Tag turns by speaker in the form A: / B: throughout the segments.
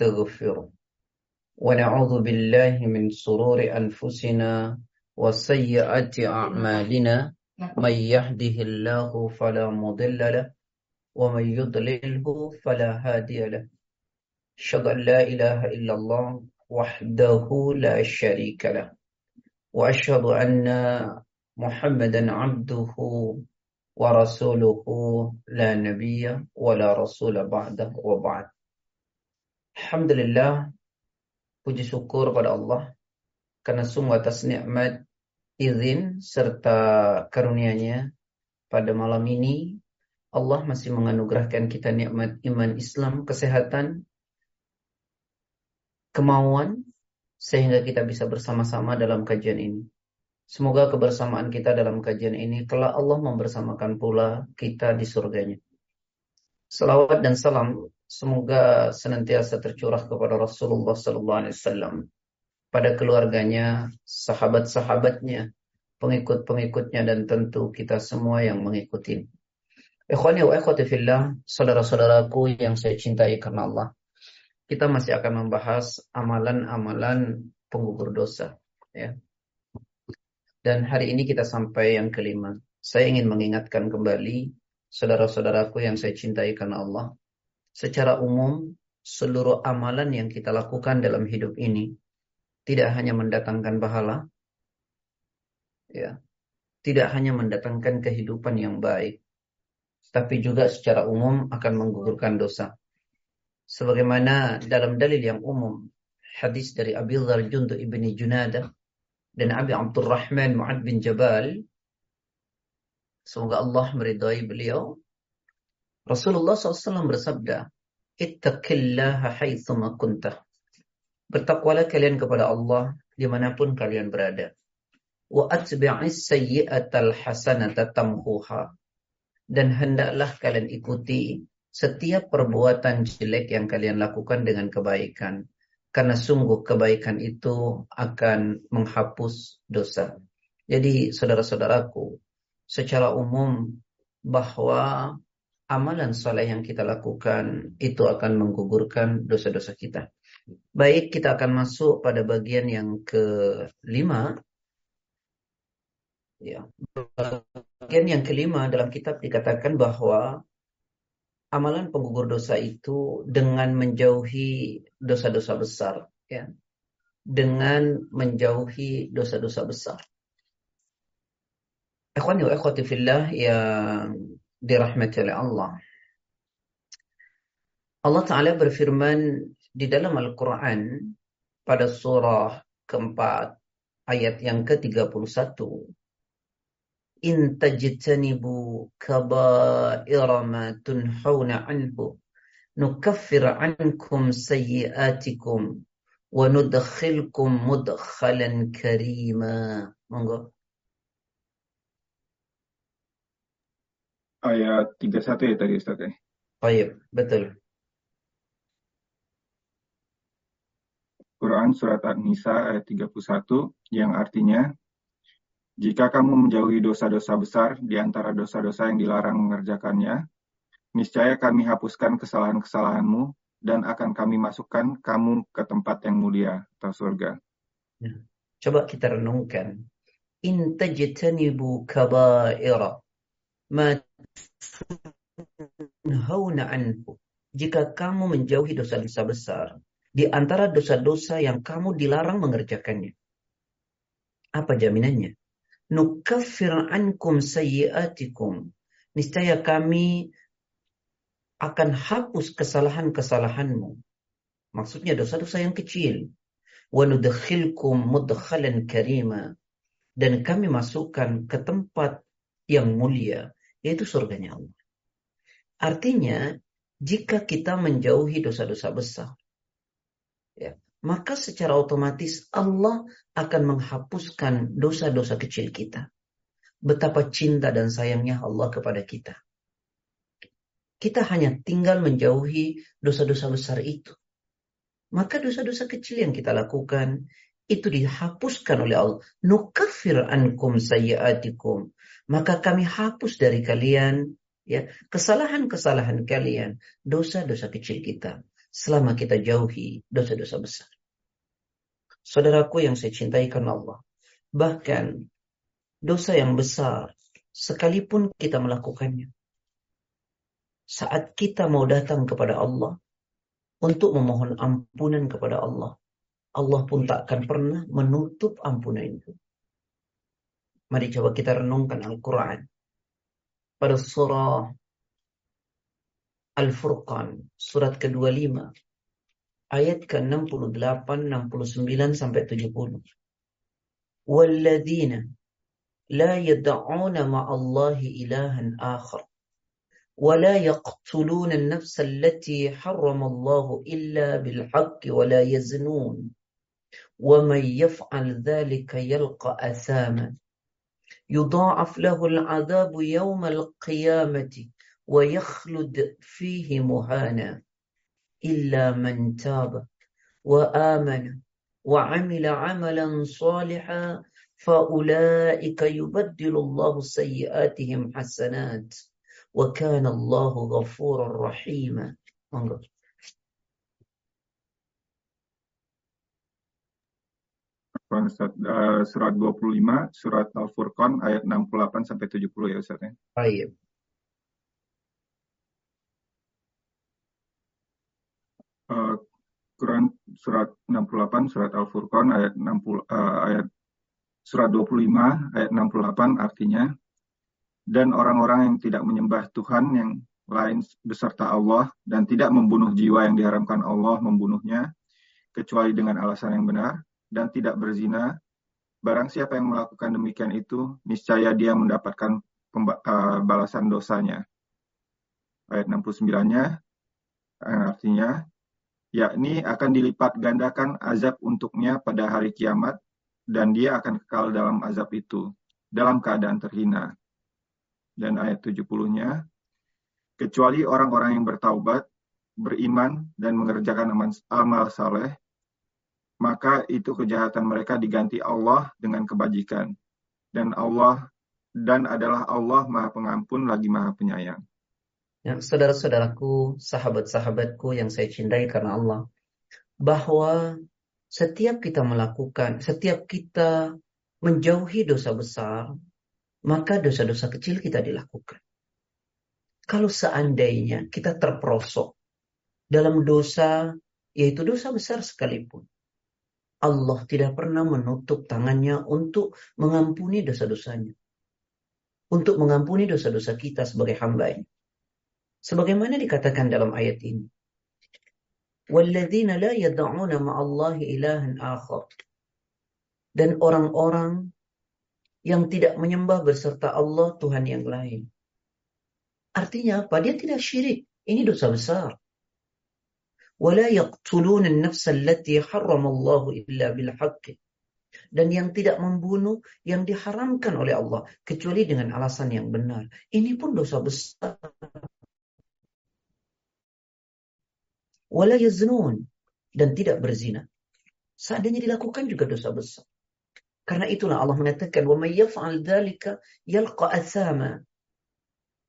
A: ونستغفره ونعوذ بالله من سرور أنفسنا وسيئات أعمالنا. من يهده الله فلا مضل له ومن يضلله فلا هادي له. أشهد أن لا إله إلا الله وحده لا شريك له وأشهد أن محمدا عبده ورسوله. لا نبي ولا رسول بعده وبعد. Alhamdulillah puji syukur pada Allah karena sungguh atas nikmat izin serta karunia-Nya pada malam ini Allah masih menganugerahkan kita nikmat iman Islam, kesehatan, kemauan sehingga kita bisa bersama-sama dalam kajian ini. Semoga kebersamaan kita dalam kajian ini kelak Allah membersamakan pula kita di surganya. Salawat dan salam semoga senantiasa tercurah kepada Rasulullah sallallahu alaihi wasallam pada keluarganya, sahabat-sahabatnya, pengikut-pengikutnya dan tentu kita semua yang mengikuti. Ikhwani wa ikhwati fillah, saudara-saudaraku yang saya cintai karena Allah. Kita masih akan membahas amalan-amalan penggugur dosa, ya. Dan hari ini kita sampai yang kelima. Saya ingin mengingatkan kembali saudara-saudaraku yang saya cintai karena Allah. Secara umum, seluruh amalan yang kita lakukan dalam hidup ini tidak hanya mendatangkan pahala, ya, tidak hanya mendatangkan kehidupan yang baik, tapi juga secara umum akan menggugurkan dosa. Sebagaimana dalam dalil yang umum, hadis dari Abi Dhar Jundu ibni Junadah dan Abi Abdurrahman Mu'ad bin Jabal semoga Allah meridai beliau Rasulullah SAW bersabda ittaqillaha haitsuma kunta. Bertakwalah kalian kepada Allah di mana pun kalian berada. Wa atbi'is sayyi'atal hasanata tamhuha. Dan hendaklah kalian ikuti setiap perbuatan jelek yang kalian lakukan dengan kebaikan. Karena sungguh kebaikan itu akan menghapus dosa. Jadi saudara-saudaraku, secara umum bahwa amalan soleh yang kita lakukan itu akan menggugurkan dosa-dosa kita. Baik, kita akan masuk pada bagian yang kelima. Ya, bagian yang kelima dalam kitab dikatakan bahwa amalan penggugur dosa itu dengan menjauhi dosa-dosa besar ya dengan menjauhi dosa-dosa besar Ikhwani wa ikhwati fillah yang dirahmati oleh Allah. Allah Ta'ala berfirman di dalam Al-Quran pada surah keempat ayat yang ke-31 in tajtanibu kaba'ira ma tunhauna anhu nukaffir ankum sayyiatikum wa nudkhilkum mudkhalan karima. Monggo
B: ayat 31 ya tadi Ustaz ya
A: Baik, betul.
B: Quran surat An-Nisa ayat 31 yang artinya jika kamu menjauhi dosa-dosa besar di antara dosa-dosa yang dilarang mengerjakannya, niscaya kami hapuskan kesalahan-kesalahanmu dan akan kami masukkan kamu ke tempat yang mulia atau surga.
A: Ya. Coba kita renungkan. In tajtanibu kaba'ira ma Jika kamu menjauhi dosa-dosa besar di antara dosa-dosa yang kamu dilarang mengerjakannya. Apa jaminannya? nukaffir ankum sayyiatikum. Niscaya kami akan hapus kesalahan-kesalahanmu. Maksudnya dosa-dosa yang kecil. Wa nudkhilkum mudkhalan karima. Dan kami masukkan ke tempat yang mulia, yaitu surganya Allah. Artinya, jika kita menjauhi dosa-dosa besar, ya, maka secara otomatis Allah akan menghapuskan dosa-dosa kecil kita. Betapa cinta dan sayangnya Allah kepada kita. Kita hanya tinggal menjauhi dosa-dosa besar itu. Maka dosa-dosa kecil yang kita lakukan itu dihapuskan oleh Allah. Nukafir ankum sayyiatikum. Maka kami hapus dari kalian ya kesalahan-kesalahan kalian, dosa-dosa kecil kita. selama kita jauhi dosa-dosa besar. Saudaraku yang saya cintai karena Allah. Bahkan dosa yang besar sekalipun kita melakukannya. Saat kita mau datang kepada Allah untuk memohon ampunan kepada Allah, Allah pun tak akan pernah menutup ampunan itu. Mari coba kita renungkan Al-Quran. Pada surah Al-Furqan, surat ke-25, ayat ke-68, 69 sampai 70. Walladzina la yad'una ma'allahi ilahan akhar ولا يقتلون النفس التي حرم الله إلا بالحق ولا يزنون ومن يفعل ذلك يلقى أثاما. يضاعف له العذاب يوم القيامة ويخلد فيه مهانا. إلا من تاب وآمن وعمل عملا صالحا فأولئك يبدل الله سيئاتهم حسنات. وكان الله غفورا رحيما.
B: Surat 25, surat Al-Furqan ayat 68 sampai 70 ya Ustaz ya.
A: Baik.
B: uh, Quran surat 68 surat Al-Furqan ayat 60 uh, eh, ayat surat 25 ayat 68 artinya dan orang-orang yang tidak menyembah Tuhan yang lain beserta Allah dan tidak membunuh jiwa yang diharamkan Allah membunuhnya kecuali dengan alasan yang benar dan tidak berzina barang siapa yang melakukan demikian itu niscaya dia mendapatkan uh, balasan dosanya ayat 69-nya artinya yakni akan dilipat gandakan azab untuknya pada hari kiamat dan dia akan kekal dalam azab itu dalam keadaan terhina. Dan ayat 70-nya, kecuali orang-orang yang bertaubat, beriman, dan mengerjakan amal saleh, maka itu kejahatan mereka diganti Allah dengan kebajikan. Dan Allah dan adalah Allah Maha Pengampun lagi Maha Penyayang.
A: Ya, saudara-saudaraku, sahabat-sahabatku yang saya cintai karena Allah, bahwa setiap kita melakukan, setiap kita menjauhi dosa besar, maka dosa-dosa kecil kita dilakukan. Kalau seandainya kita terperosok dalam dosa, yaitu dosa besar sekalipun, Allah tidak pernah menutup tangannya untuk mengampuni dosa-dosanya. Untuk mengampuni dosa-dosa kita sebagai hambanya. Sebagaimana dikatakan dalam ayat ini. وَالَّذِينَ لَا يَدَعُونَ مَعَ اللَّهِ إِلَهًا آخَرٍ Dan orang-orang yang tidak menyembah berserta Allah Tuhan yang lain. Artinya apa? Dia tidak syirik. Ini dosa besar. wala يقتلون النفس التي حرم الله illa bil dan yang tidak membunuh yang diharamkan oleh Allah kecuali dengan alasan yang benar. Ini pun dosa besar. Wala yaznun dan tidak berzina. Seandainya dilakukan juga dosa besar. Karena itulah Allah mengatakan,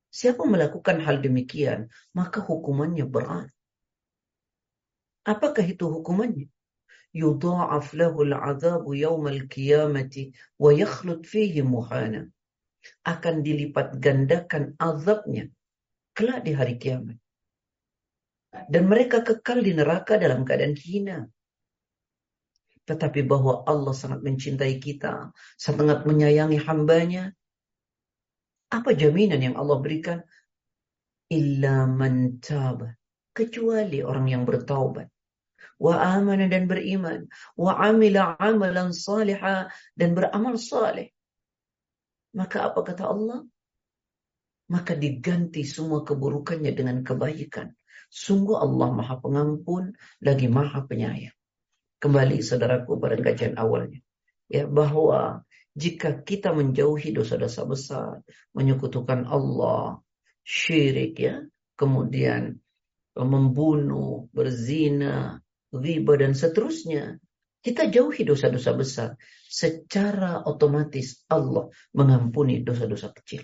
A: Siapa melakukan hal demikian, maka hukumannya berat. Apakah itu hukumannya? Yudha'af lahu al-'adzabu yawmal qiyamati wa yakhlud fihi muhana. Akan dilipat gandakan azabnya kelak di hari kiamat dan mereka kekal di neraka dalam keadaan hina. Tetapi bahwa Allah sangat mencintai kita, sangat menyayangi hambanya. Apa jaminan yang Allah berikan? Illa man. Kecuali orang yang bertaubat. Wa amana dan beriman. Wa amila amalan salihah dan beramal saleh. Maka apa kata Allah? Maka diganti semua keburukannya dengan kebaikan. Sungguh Allah maha pengampun lagi maha penyayang. Kembali saudaraku pada kajian awalnya. Ya, bahwa jika kita menjauhi dosa-dosa besar, menyekutukan Allah, syirik ya, kemudian membunuh, berzina, riba dan seterusnya, kita jauhi dosa-dosa besar, secara otomatis Allah mengampuni dosa-dosa kecil.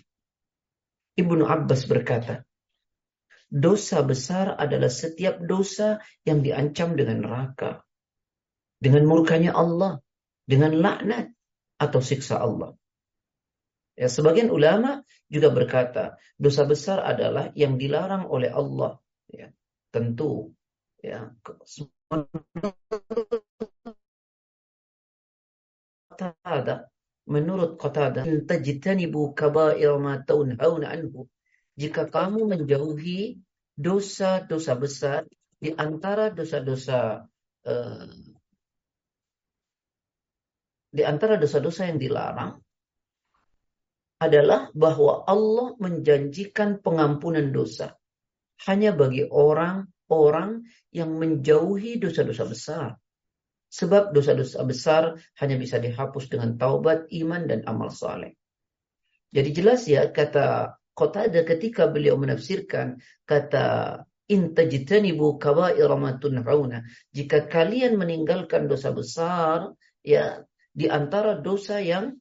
A: Ibnu Abbas berkata, Dosa besar adalah setiap dosa yang diancam dengan neraka. Dengan murkanya Allah. Dengan laknat atau siksa Allah. Ya, sebagian ulama juga berkata, dosa besar adalah yang dilarang oleh Allah. Ya, tentu. Ya, menurut Qatada, tajtanibu kaba'ir ma anhu. Jika kamu menjauhi dosa-dosa besar di antara dosa-dosa uh, di antara dosa-dosa yang dilarang adalah bahwa Allah menjanjikan pengampunan dosa hanya bagi orang-orang yang menjauhi dosa-dosa besar. Sebab dosa-dosa besar hanya bisa dihapus dengan taubat, iman, dan amal saleh. Jadi jelas ya kata Qatada ketika beliau menafsirkan kata intajtanibu kaba'ir ma jika kalian meninggalkan dosa besar ya di antara dosa yang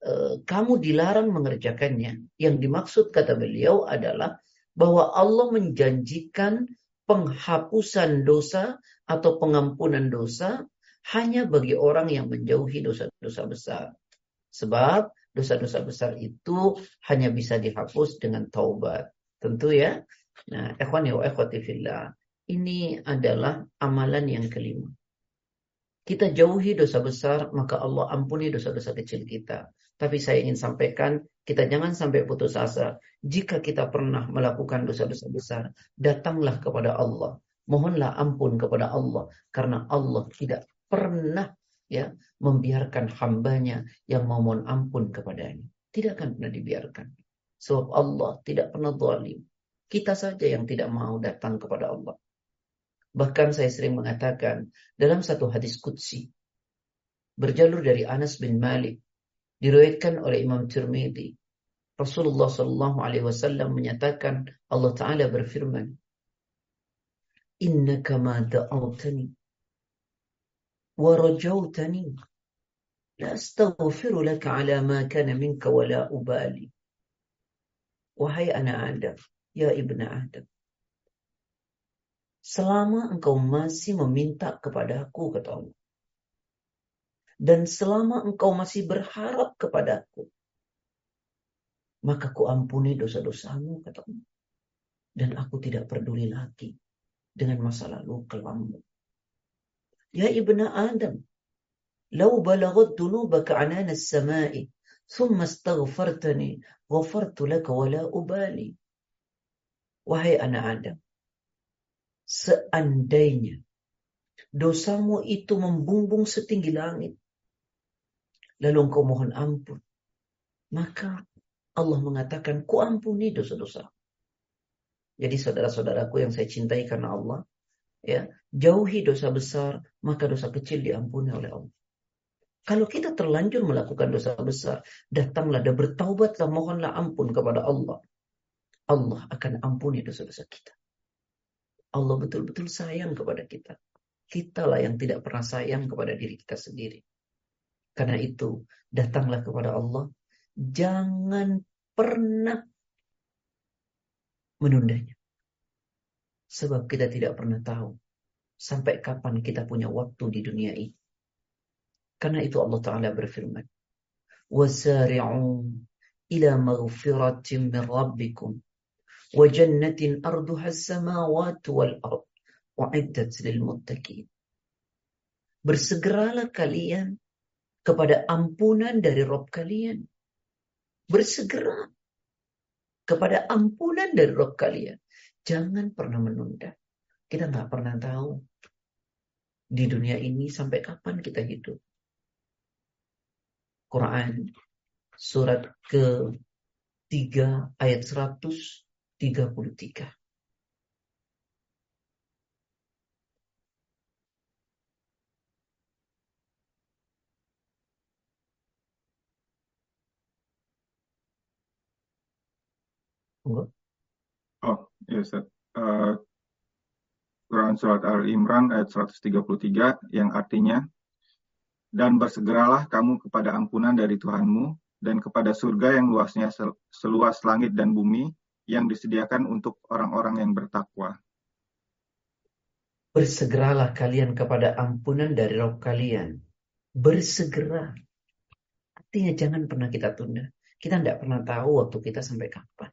A: uh, kamu dilarang mengerjakannya yang dimaksud kata beliau adalah bahwa Allah menjanjikan penghapusan dosa atau pengampunan dosa hanya bagi orang yang menjauhi dosa-dosa besar sebab dosa-dosa besar itu hanya bisa dihapus dengan taubat. Tentu ya. Nah, ikhwani wa ikhwati fillah. Ini adalah amalan yang kelima. Kita jauhi dosa besar, maka Allah ampuni dosa-dosa kecil kita. Tapi saya ingin sampaikan, kita jangan sampai putus asa. Jika kita pernah melakukan dosa-dosa besar, datanglah kepada Allah. Mohonlah ampun kepada Allah. Karena Allah tidak pernah ya membiarkan hambanya yang memohon ampun kepadanya. Tidak akan pernah dibiarkan. Sebab Allah tidak pernah zalim. Kita saja yang tidak mau datang kepada Allah. Bahkan saya sering mengatakan dalam satu hadis Qudsi berjalur dari Anas bin Malik diriwayatkan oleh Imam Tirmidzi Rasulullah Shallallahu Alaihi Wasallam menyatakan Allah Taala berfirman Inna kama da'awtani wa rajautani la astaghfiru laka ala ma kana minka wa la ubali Wahai anak Adam, ya ibna Adam selama engkau masih meminta kepadaku, kata Allah. Dan selama engkau masih berharap kepadaku, maka ku ampuni dosa-dosamu, kata Allah. Dan aku tidak peduli lagi dengan masa lalu kelammu. Ya Ibn Adam, lau balagat dunubaka anana samai, thumma astaghfartani, ghafartu laka wala ubali. Wahai anak Adam, seandainya dosamu itu membumbung setinggi langit, lalu engkau mohon ampun, maka Allah mengatakan, ku ampuni dosa-dosa. Jadi saudara-saudaraku yang saya cintai karena Allah, ya jauhi dosa besar maka dosa kecil diampuni oleh Allah. Kalau kita terlanjur melakukan dosa besar datanglah dan bertaubatlah mohonlah ampun kepada Allah. Allah akan ampuni dosa-dosa kita Allah betul-betul sayang kepada kita kitalah yang tidak pernah sayang kepada diri kita sendiri karena itu datanglah kepada Allah jangan pernah menundanya Sebab kita tidak pernah tahu sampai kapan kita punya waktu di dunia ini. Karena itu Allah Ta'ala berfirman. وَسَارِعُوا إِلَى مَغْفِرَةٍ مِّن رَبِّكُمْ وَجَنَّةٍ أَرْضُهَا السَّمَاوَاتُ وَالْأَرْضُ وَعِدَّتْ لِلْمُتَّقِينَ Bersegeralah kalian kepada ampunan dari Rob kalian. Bersegera kepada ampunan dari Rob kalian. Jangan pernah menunda. Kita nggak pernah tahu di dunia ini sampai kapan kita hidup. Quran surat ke 3 ayat 133.
B: Enggak. Ya, Ustaz. Uh, Quran Surat Al-Imran ayat 133 yang artinya dan bersegeralah kamu kepada ampunan dari Tuhanmu dan kepada surga yang luasnya seluas langit dan bumi yang disediakan untuk orang-orang yang bertakwa.
A: Bersegeralah kalian kepada ampunan dari Rabb kalian. Bersegera. Artinya jangan pernah kita tunda. Kita tidak pernah tahu waktu kita sampai kapan.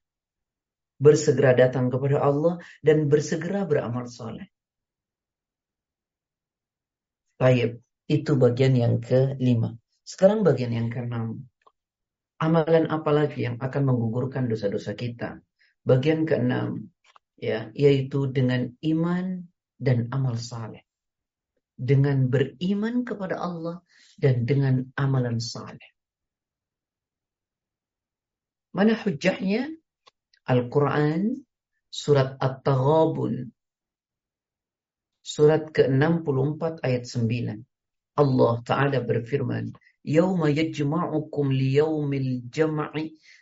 A: Bersegera datang kepada Allah dan bersegera beramal soleh. Baik, itu bagian yang kelima. Sekarang bagian yang keenam. Amalan apa lagi yang akan menggugurkan dosa-dosa kita? Bagian keenam, ya, yaitu dengan iman dan amal saleh. Dengan beriman kepada Allah dan dengan amalan saleh. Mana hujahnya? Al-Quran, surat At-Taghabun, surat ke-64 ayat 9. Allah Ta'ala berfirman, Yoma yajma'ukum liyawmil jam'i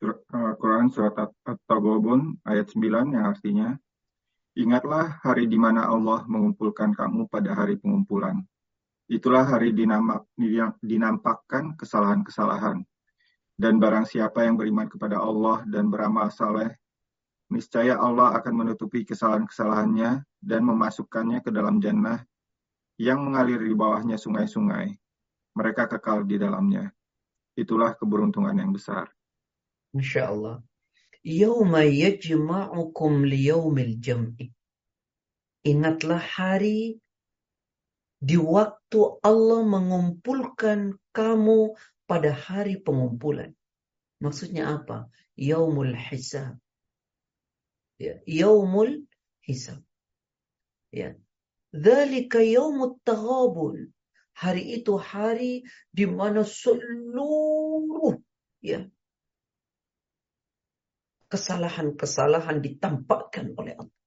B: Quran Surat At-Taghabun ayat 9 yang artinya, Ingatlah hari di mana Allah mengumpulkan kamu pada hari pengumpulan. Itulah hari dinampakkan kesalahan-kesalahan. Dan barang siapa yang beriman kepada Allah dan beramal saleh, niscaya Allah akan menutupi kesalahan-kesalahannya dan memasukkannya ke dalam jannah yang mengalir di bawahnya sungai-sungai. Mereka kekal di dalamnya. Itulah keberuntungan yang besar.
A: Masya Allah. Yawma yajma'ukum liyawmil jam'i. Ingatlah hari di waktu Allah mengumpulkan kamu pada hari pengumpulan. Maksudnya apa? Yaumul hisab. Ya, yaumul hisab. Ya. Dzalika yaumut taghabun. Hari itu hari di mana seluruh ya kesalahan-kesalahan ditampakkan oleh Allah.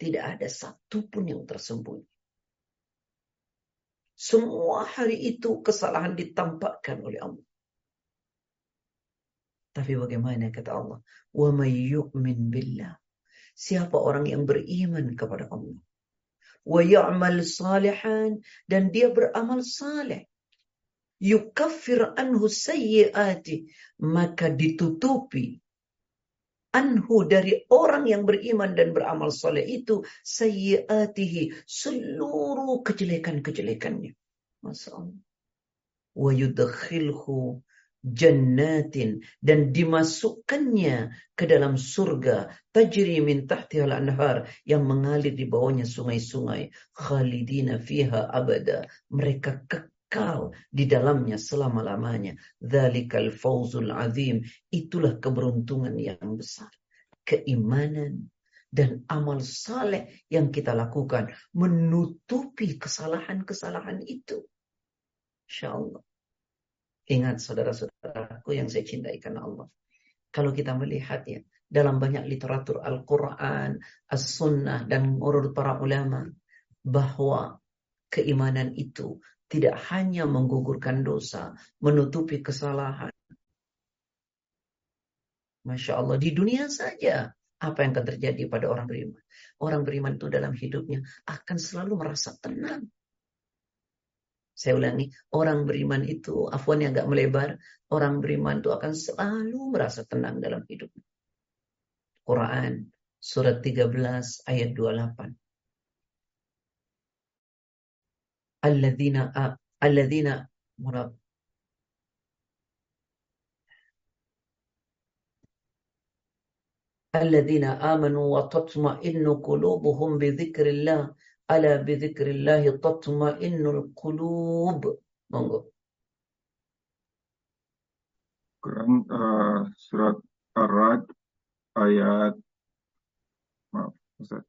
A: Tidak ada satu pun yang tersembunyi. Semua hari itu kesalahan ditampakkan oleh Allah. Tapi bagaimana kata Allah? Wa yu'min billah. Siapa orang yang beriman kepada Allah? wa ya'mal salihan dan dia beramal saleh yukaffir anhu sayyiati maka ditutupi anhu dari orang yang beriman dan beramal soleh itu sayyiatihi seluruh kejelekan-kejelekannya. Masya. Wa yudkhilhu jannatin dan dimasukkannya ke dalam surga tajri min tahtihal anhar yang mengalir di bawahnya sungai-sungai khalidina fiha abada mereka kekal di dalamnya selama-lamanya. Dzalikal fawzul azim. Itulah keberuntungan yang besar. Keimanan dan amal saleh yang kita lakukan menutupi kesalahan-kesalahan itu. Insyaallah. Ingat saudara-saudaraku yang saya cintai karena Allah. Kalau kita melihat ya, dalam banyak literatur Al-Quran, As-Sunnah, dan menurut para ulama, bahwa keimanan itu tidak hanya menggugurkan dosa, menutupi kesalahan. Masya Allah, di dunia saja apa yang akan terjadi pada orang beriman. Orang beriman itu dalam hidupnya akan selalu merasa tenang. Saya ulangi, orang beriman itu, afwan yang agak melebar, orang beriman itu akan selalu merasa tenang dalam hidupnya. Quran, surat 13 ayat 28. Alladzina, alladzina, Alladzina amanu wa tatma'innu qulubuhum bi dzikrillah Ala bidzikrillahi tatma'innul qulub. Monggo.
B: Quran uh, surat Ar-Rad ayat maaf Ustaz.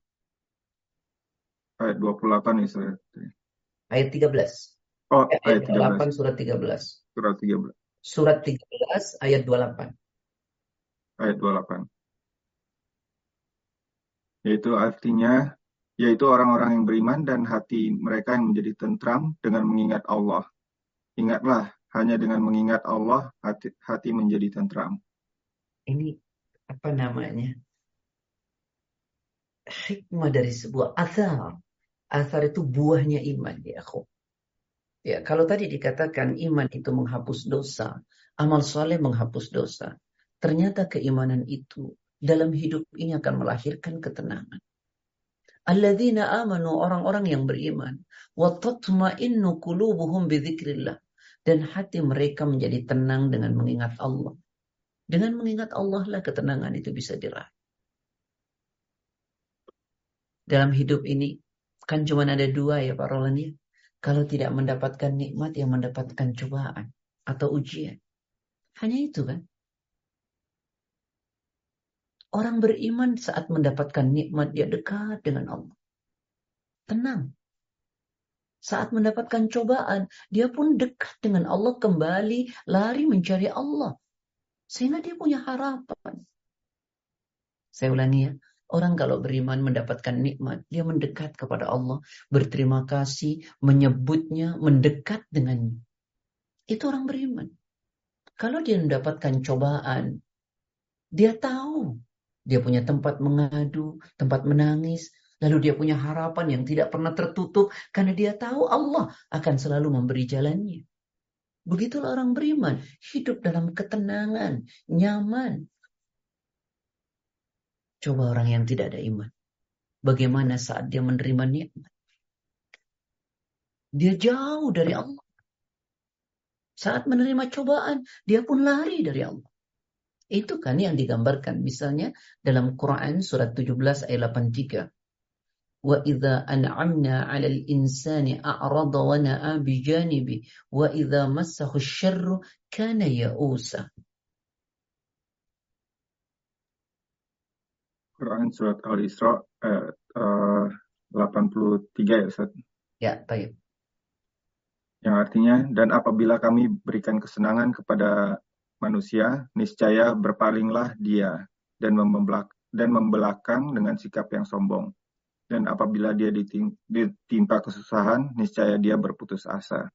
B: Ayat 28 nih Ustaz.
A: Ayat 13.
B: Oh, eh, ayat
A: 13. surat 13.
B: Surat 13.
A: Surat 13 ayat 28.
B: Ayat 28. Yaitu artinya yaitu orang-orang yang beriman dan hati mereka yang menjadi tentram dengan mengingat Allah. Ingatlah, hanya dengan mengingat Allah hati, hati menjadi tentram.
A: Ini apa namanya? Hikmah dari sebuah athar. Athar itu buahnya iman ya aku. Ya, kalau tadi dikatakan iman itu menghapus dosa, amal soleh menghapus dosa. Ternyata keimanan itu dalam hidup ini akan melahirkan ketenangan. Alladzina amanu orang-orang yang beriman. Wa tatma'innu bidzikrillah. Dan hati mereka menjadi tenang dengan mengingat Allah. Dengan mengingat Allah lah ketenangan itu bisa diraih. Dalam hidup ini kan cuma ada dua ya Pak Roland ya. Kalau tidak mendapatkan nikmat yang mendapatkan cobaan atau ujian. Hanya itu kan. Orang beriman saat mendapatkan nikmat dia dekat dengan Allah. Tenang. Saat mendapatkan cobaan, dia pun dekat dengan Allah kembali, lari mencari Allah. Sehingga dia punya harapan. Saya ulangi ya, orang kalau beriman mendapatkan nikmat, dia mendekat kepada Allah, berterima kasih, menyebutnya, mendekat dengannya. Itu orang beriman. Kalau dia mendapatkan cobaan, dia tahu dia punya tempat mengadu, tempat menangis. Lalu dia punya harapan yang tidak pernah tertutup karena dia tahu Allah akan selalu memberi jalannya. Begitulah orang beriman, hidup dalam ketenangan, nyaman. Coba orang yang tidak ada iman. Bagaimana saat dia menerima nikmat? Dia jauh dari Allah. Saat menerima cobaan, dia pun lari dari Allah. Itu kan yang digambarkan misalnya dalam Quran surat 17 ayat 83. Wa idza an'amna 'alal insani a'rada wa na'a bi janibi wa idza
B: Quran surat Al-Isra eh, uh, 83 ya Ustaz.
A: Ya, baik.
B: Yang artinya dan apabila kami berikan kesenangan kepada manusia, niscaya berpalinglah dia dan, membelak dan membelakang dengan sikap yang sombong. Dan apabila dia ditimpa kesusahan, niscaya dia berputus asa.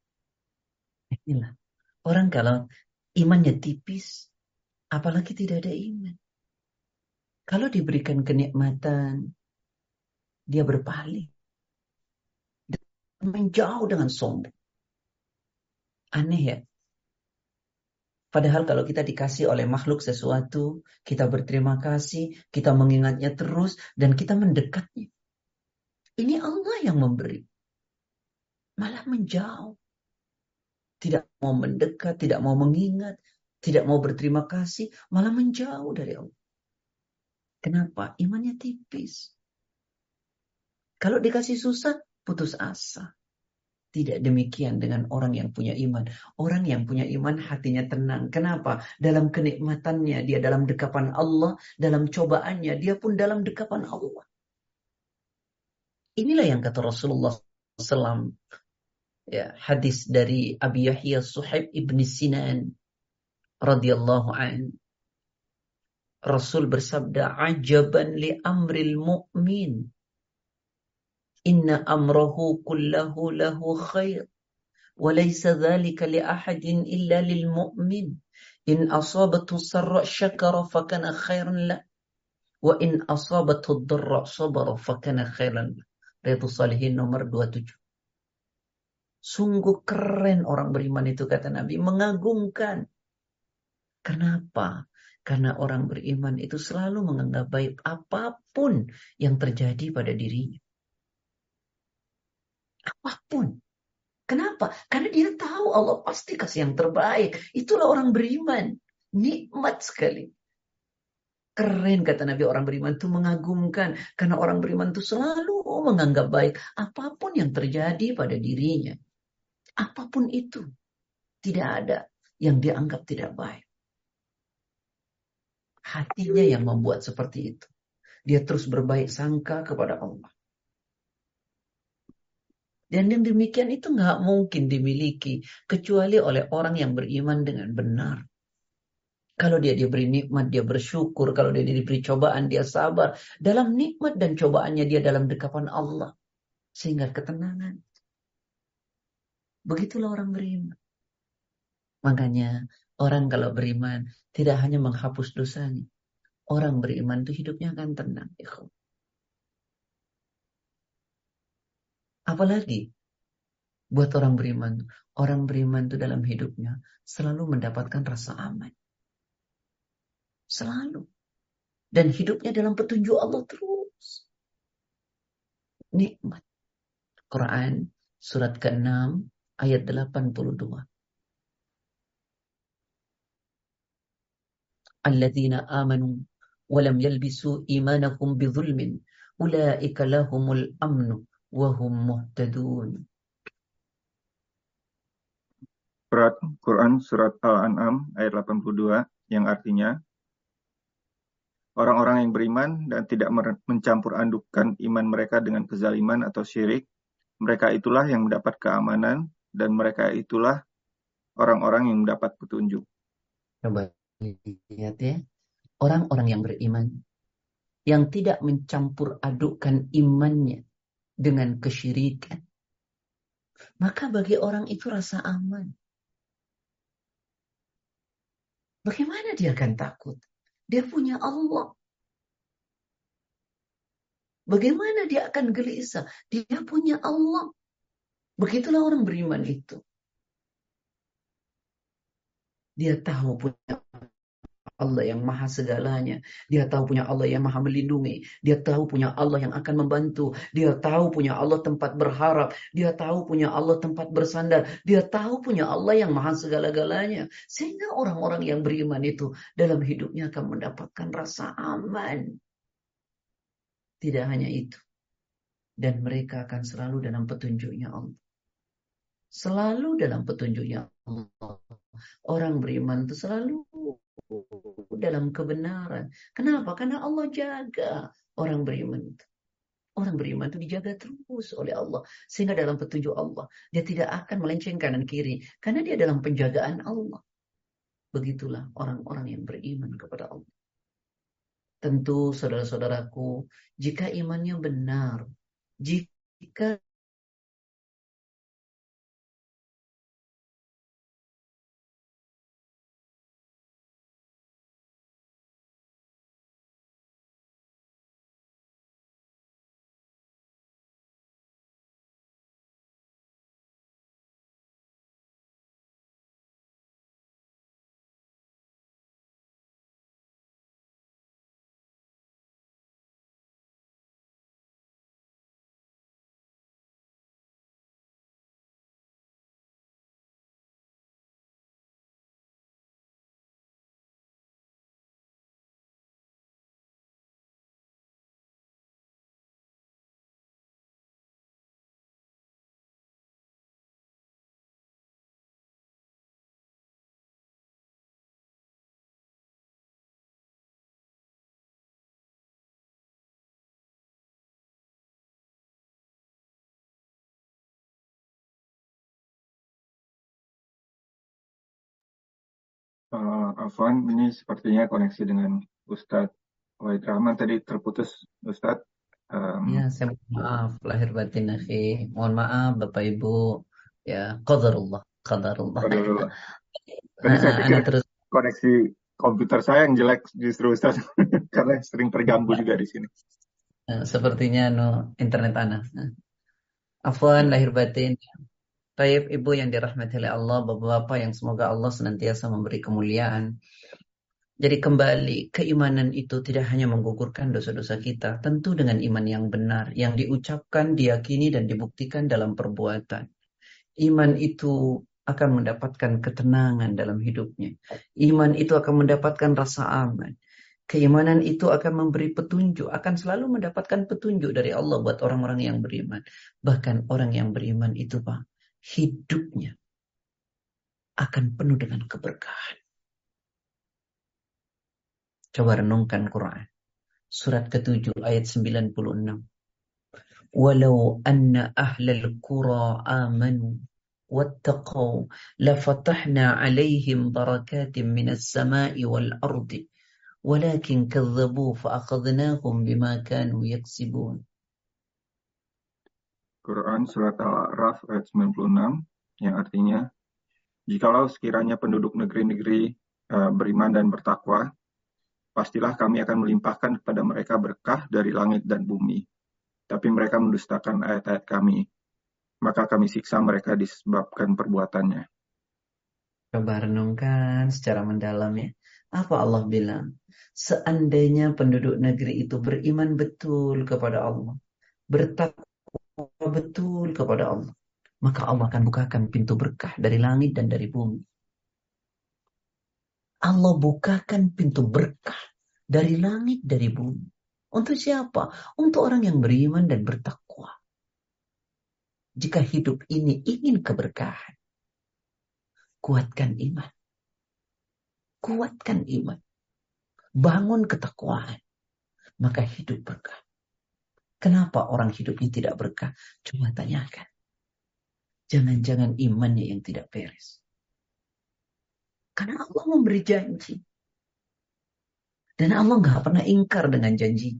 A: Inilah. Orang kalau imannya tipis, apalagi tidak ada iman. Kalau diberikan kenikmatan, dia berpaling. Menjauh dengan sombong. Aneh ya. Padahal kalau kita dikasih oleh makhluk sesuatu, kita berterima kasih, kita mengingatnya terus, dan kita mendekatnya. Ini Allah yang memberi. Malah menjauh. Tidak mau mendekat, tidak mau mengingat, tidak mau berterima kasih, malah menjauh dari Allah. Kenapa? Imannya tipis. Kalau dikasih susah, putus asa. Tidak demikian dengan orang yang punya iman. Orang yang punya iman hatinya tenang. Kenapa? Dalam kenikmatannya, dia dalam dekapan Allah. Dalam cobaannya, dia pun dalam dekapan Allah. Inilah yang kata Rasulullah SAW. Ya, hadis dari Abi Yahya Suhaib ibn Sinan radhiyallahu an. Rasul bersabda, "Ajaban li amril mu'min. Inna amrahu kullahu lahu khair. Wa laysa dhalika li ahadin illa lil mu'min. In asabathu sarra syakara fakana khairan la. Wa in asabathu dharra sabara fakana khairan la." Riyadhus Salihin nomor 27. Sungguh keren orang beriman itu kata Nabi, mengagumkan. Kenapa? Karena orang beriman itu selalu menganggap baik apa pun yang terjadi pada dirinya apa pun. Kenapa? Karena dia tahu Allah pasti kasih yang terbaik. Itulah orang beriman. Nikmat sekali. Keren kata Nabi orang beriman itu mengagumkan. Karena orang beriman itu selalu menganggap baik. Apa pun yang terjadi pada dirinya. Apa pun itu. Tidak ada yang dianggap tidak baik. Hatinya yang membuat seperti itu. Dia terus berbaik sangka kepada Allah. Dan yang demikian itu nggak mungkin dimiliki kecuali oleh orang yang beriman dengan benar. Kalau dia diberi nikmat, dia bersyukur. Kalau dia diberi cobaan, dia sabar. Dalam nikmat dan cobaannya dia dalam dekapan Allah. Sehingga ketenangan. Begitulah orang beriman. Makanya orang kalau beriman tidak hanya menghapus dosanya. Orang beriman itu hidupnya akan tenang. Apalagi buat orang beriman. Orang beriman itu dalam hidupnya selalu mendapatkan rasa aman. Selalu. Dan hidupnya dalam petunjuk Allah terus. Nikmat. Quran surat ke-6 ayat 82. Alladzina amanu walam yalbisu imanakum bizulmin ulaika lahumul amnu wahum muhtadun.
B: Surat Quran surat Al-An'am ayat 82 yang artinya Orang-orang yang beriman dan tidak mencampur adukkan iman mereka dengan kezaliman atau syirik, mereka itulah yang mendapat keamanan dan mereka itulah orang-orang yang mendapat petunjuk.
A: Coba lihat ya, orang-orang yang beriman yang tidak mencampur adukkan imannya dengan kesyirikan. Maka bagi orang itu rasa aman. Bagaimana dia akan takut? Dia punya Allah. Bagaimana dia akan gelisah? Dia punya Allah. Begitulah orang beriman itu. Dia tahu punya Allah yang maha segalanya. Dia tahu punya Allah yang maha melindungi. Dia tahu punya Allah yang akan membantu. Dia tahu punya Allah tempat berharap. Dia tahu punya Allah tempat bersandar. Dia tahu punya Allah yang maha segala-galanya. Sehingga orang-orang yang beriman itu dalam hidupnya akan mendapatkan rasa aman. Tidak hanya itu. Dan mereka akan selalu dalam petunjuknya Allah. Selalu dalam petunjuknya Allah. Orang beriman itu selalu dalam kebenaran. Kenapa? Karena Allah jaga orang beriman itu. Orang beriman itu dijaga terus oleh Allah. Sehingga dalam petunjuk Allah. Dia tidak akan melenceng kanan kiri. Karena dia dalam penjagaan Allah. Begitulah orang-orang yang beriman kepada Allah. Tentu saudara-saudaraku, jika imannya benar, jika
B: Uh, Afwan, ini sepertinya koneksi dengan Ustadz Wahid Rahman tadi terputus, Ustadz.
A: Um, ya, saya mohon maaf lahir batin akhi. Mohon maaf Bapak Ibu. Ya, qadarullah, qadarullah. Qadarullah.
B: Tadi saya pikir terus koneksi komputer saya yang jelek justru Ustaz karena sering terganggu juga di sini.
A: Sepertinya no internet anak. Afwan lahir batin. Taib ibu yang dirahmati oleh Allah, bapak-bapak yang semoga Allah senantiasa memberi kemuliaan. Jadi kembali, keimanan itu tidak hanya menggugurkan dosa-dosa kita, tentu dengan iman yang benar, yang diucapkan, diyakini, dan dibuktikan dalam perbuatan. Iman itu akan mendapatkan ketenangan dalam hidupnya. Iman itu akan mendapatkan rasa aman. Keimanan itu akan memberi petunjuk, akan selalu mendapatkan petunjuk dari Allah buat orang-orang yang beriman. Bahkan orang yang beriman itu, Pak, hidupnya akan penuh dengan keberkahan. Coba renungkan Quran. Surat ke-7 ayat 96. Walau anna ahlal qura amanu واتقوا لفتحنا عليهم بركات من السماء والأرض ولكن كذبوا فأخذناهم بما كانوا يكسبون
B: Quran Surat Al-A'raf ayat 96 yang artinya Jikalau sekiranya penduduk negeri-negeri uh, beriman dan bertakwa, pastilah kami akan melimpahkan kepada mereka berkah dari langit dan bumi. Tapi mereka mendustakan ayat-ayat kami, maka kami siksa mereka disebabkan perbuatannya.
A: Coba renungkan secara mendalam ya. Apa Allah bilang? Seandainya penduduk negeri itu beriman betul kepada Allah, bertakwa betul kepada Allah, maka Allah akan bukakan pintu berkah dari langit dan dari bumi. Allah bukakan pintu berkah dari langit dari bumi. Untuk siapa? Untuk orang yang beriman dan bertakwa jika hidup ini ingin keberkahan, kuatkan iman. Kuatkan iman. Bangun ketakwaan. Maka hidup berkah. Kenapa orang hidupnya tidak berkah? Coba tanyakan. Jangan-jangan imannya yang tidak beres. Karena Allah memberi janji. Dan Allah nggak pernah ingkar dengan janji.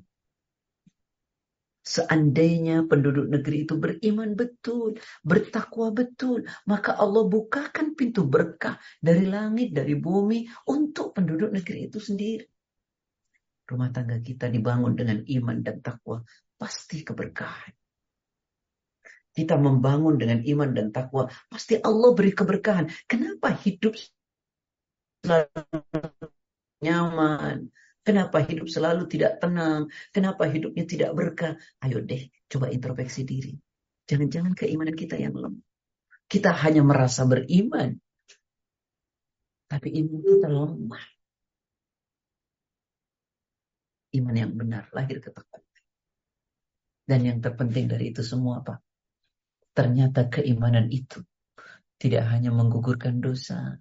A: Seandainya penduduk negeri itu beriman betul, bertakwa betul, maka Allah bukakan pintu berkah dari langit, dari bumi untuk penduduk negeri itu sendiri. Rumah tangga kita dibangun dengan iman dan takwa, pasti keberkahan. Kita membangun dengan iman dan takwa, pasti Allah beri keberkahan. Kenapa hidup nyaman, Kenapa hidup selalu tidak tenang? Kenapa hidupnya tidak berkah? Ayo deh, coba introspeksi diri. Jangan-jangan keimanan kita yang lemah. Kita hanya merasa beriman. Tapi iman kita lemah. Iman yang benar, lahir ketakutan. Dan yang terpenting dari itu semua apa? Ternyata keimanan itu tidak hanya menggugurkan dosa.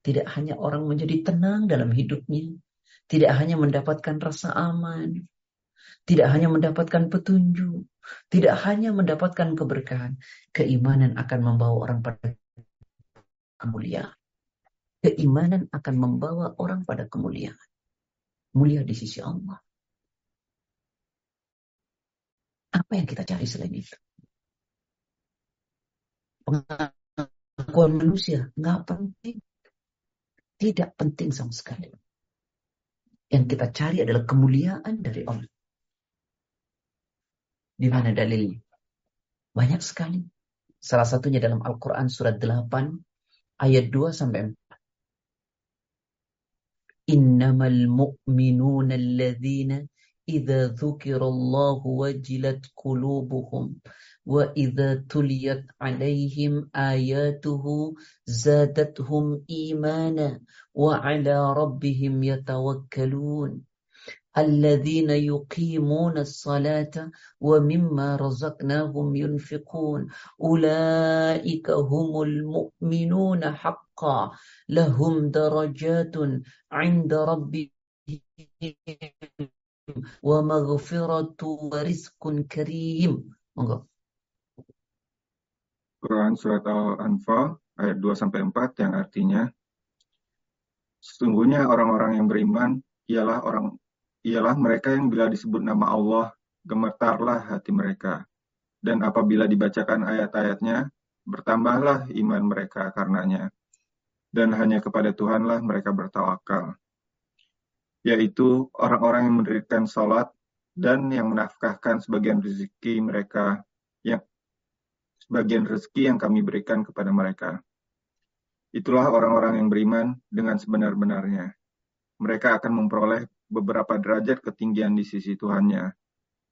A: Tidak hanya orang menjadi tenang dalam hidupnya tidak hanya mendapatkan rasa aman, tidak hanya mendapatkan petunjuk, tidak hanya mendapatkan keberkahan, keimanan akan membawa orang pada kemuliaan. Keimanan akan membawa orang pada kemuliaan. Mulia di sisi Allah. Apa yang kita cari selain itu? Pengakuan manusia nggak penting. Tidak penting sama sekali. Yang kita cari adalah kemuliaan dari Allah. Di mana dalilnya? Banyak sekali. Salah satunya dalam Al-Quran surat 8 ayat 2 sampai 4. Innamal mu'minuna alladhina idza dzukirallahu wajilat qulubuhum wa idza tuliyat alaihim ayatuhu zadatuhum imana وعلى ربهم يتوكلون. الذين يقيمون الصلاة ومما رزقناهم ينفقون. أولئك هم المؤمنون حقا. لهم درجات عند ربهم wa maghfiratu wa rizqun karim. Monggo.
B: Quran surat Al-Anfal ayat 2 sampai 4 yang artinya Sesungguhnya orang-orang yang beriman ialah orang ialah mereka yang bila disebut nama Allah gemetarlah hati mereka dan apabila dibacakan ayat-ayatnya bertambahlah iman mereka karenanya dan hanya kepada Tuhanlah mereka bertawakal yaitu orang-orang yang mendirikan salat dan yang menafkahkan sebagian rezeki mereka yang sebagian rezeki yang kami berikan kepada mereka Itulah orang-orang yang beriman dengan sebenar-benarnya. Mereka akan memperoleh beberapa derajat ketinggian di sisi Tuhannya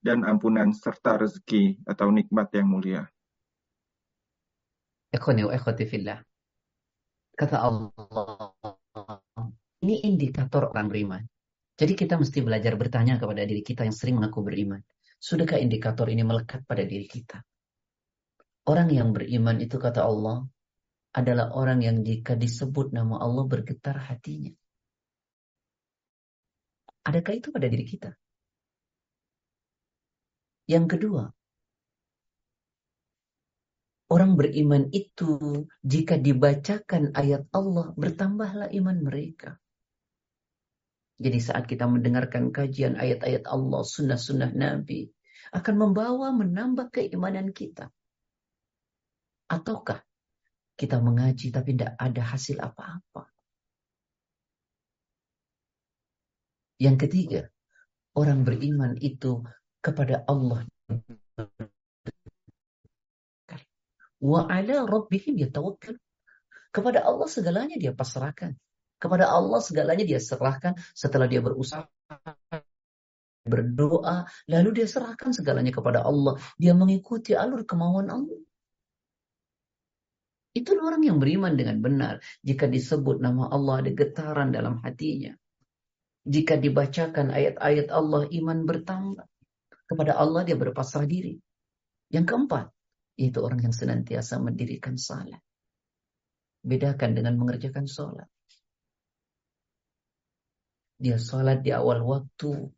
B: dan ampunan serta rezeki atau nikmat yang mulia.
A: Wa. Kata Allah, ini indikator orang beriman. Jadi kita mesti belajar bertanya kepada diri kita yang sering mengaku beriman. Sudahkah indikator ini melekat pada diri kita? Orang yang beriman itu kata Allah, adalah orang yang jika disebut nama Allah bergetar hatinya. Adakah itu pada diri kita? Yang kedua, Orang beriman itu jika dibacakan ayat Allah bertambahlah iman mereka. Jadi saat kita mendengarkan kajian ayat-ayat Allah, sunnah-sunnah Nabi, akan membawa menambah keimanan kita. Ataukah kita mengaji tapi tidak ada hasil apa-apa? Yang ketiga, orang beriman itu kepada Allah. Wa ala rabbihim yatawakkal. Kepada Allah segalanya dia pasrahkan. Kepada Allah segalanya dia serahkan setelah dia berusaha berdoa, lalu dia serahkan segalanya kepada Allah. Dia mengikuti alur kemauan Allah. Itu orang yang beriman dengan benar. Jika disebut nama Allah ada getaran dalam hatinya. Jika dibacakan ayat-ayat Allah, iman bertambah. Kepada Allah dia berpasrah diri. Yang keempat, yaitu orang yang senantiasa mendirikan salat. Bedakan dengan mengerjakan salat. Dia salat di awal waktu.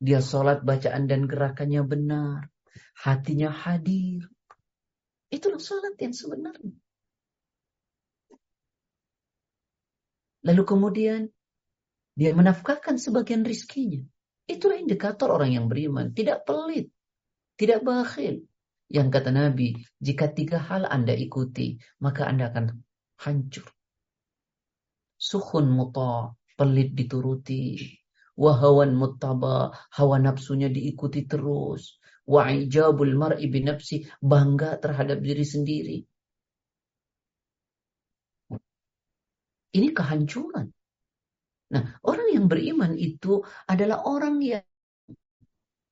A: Dia salat bacaan dan gerakannya benar. Hatinya hadir. Itulah salat yang sebenarnya. Lalu kemudian dia menafkahkan sebagian rizkinya. Itulah indikator orang yang beriman. Tidak pelit. Tidak bakhil. Yang kata Nabi, jika tiga hal Anda ikuti, maka Anda akan hancur. Suhun muta, pelit dituruti. Wahawan muttaba, hawa nafsunya diikuti terus. Wa'ijabul mar'i binafsi, bangga terhadap diri sendiri. Ini kehancuran. Nah, orang yang beriman itu adalah orang yang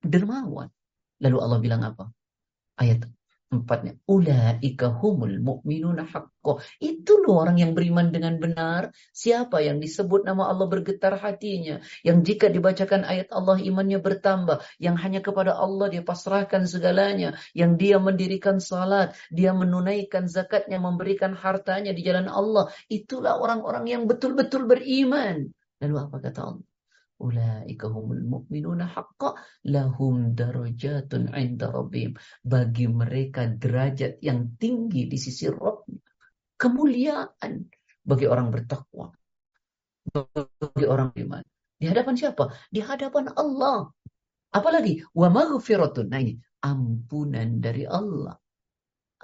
A: dermawan. Lalu Allah bilang apa? Ayat empatnya. Ulaika humul mu'minuna haqqo. Itu loh orang yang beriman dengan benar. Siapa yang disebut nama Allah bergetar hatinya. Yang jika dibacakan ayat Allah imannya bertambah. Yang hanya kepada Allah dia pasrahkan segalanya. Yang dia mendirikan salat. Dia menunaikan zakatnya. Memberikan hartanya di jalan Allah. Itulah orang-orang yang betul-betul beriman. Lalu apa kata Allah? Ulaika humul mu'minuna haqqa lahum darajatun 'inda rabbihim. Bagi mereka derajat yang tinggi di sisi Rabbnya. Kemuliaan bagi orang bertakwa. Bagi orang iman. Di hadapan siapa? Di hadapan Allah. Apalagi wa maghfiratun. Nah ini ampunan dari Allah.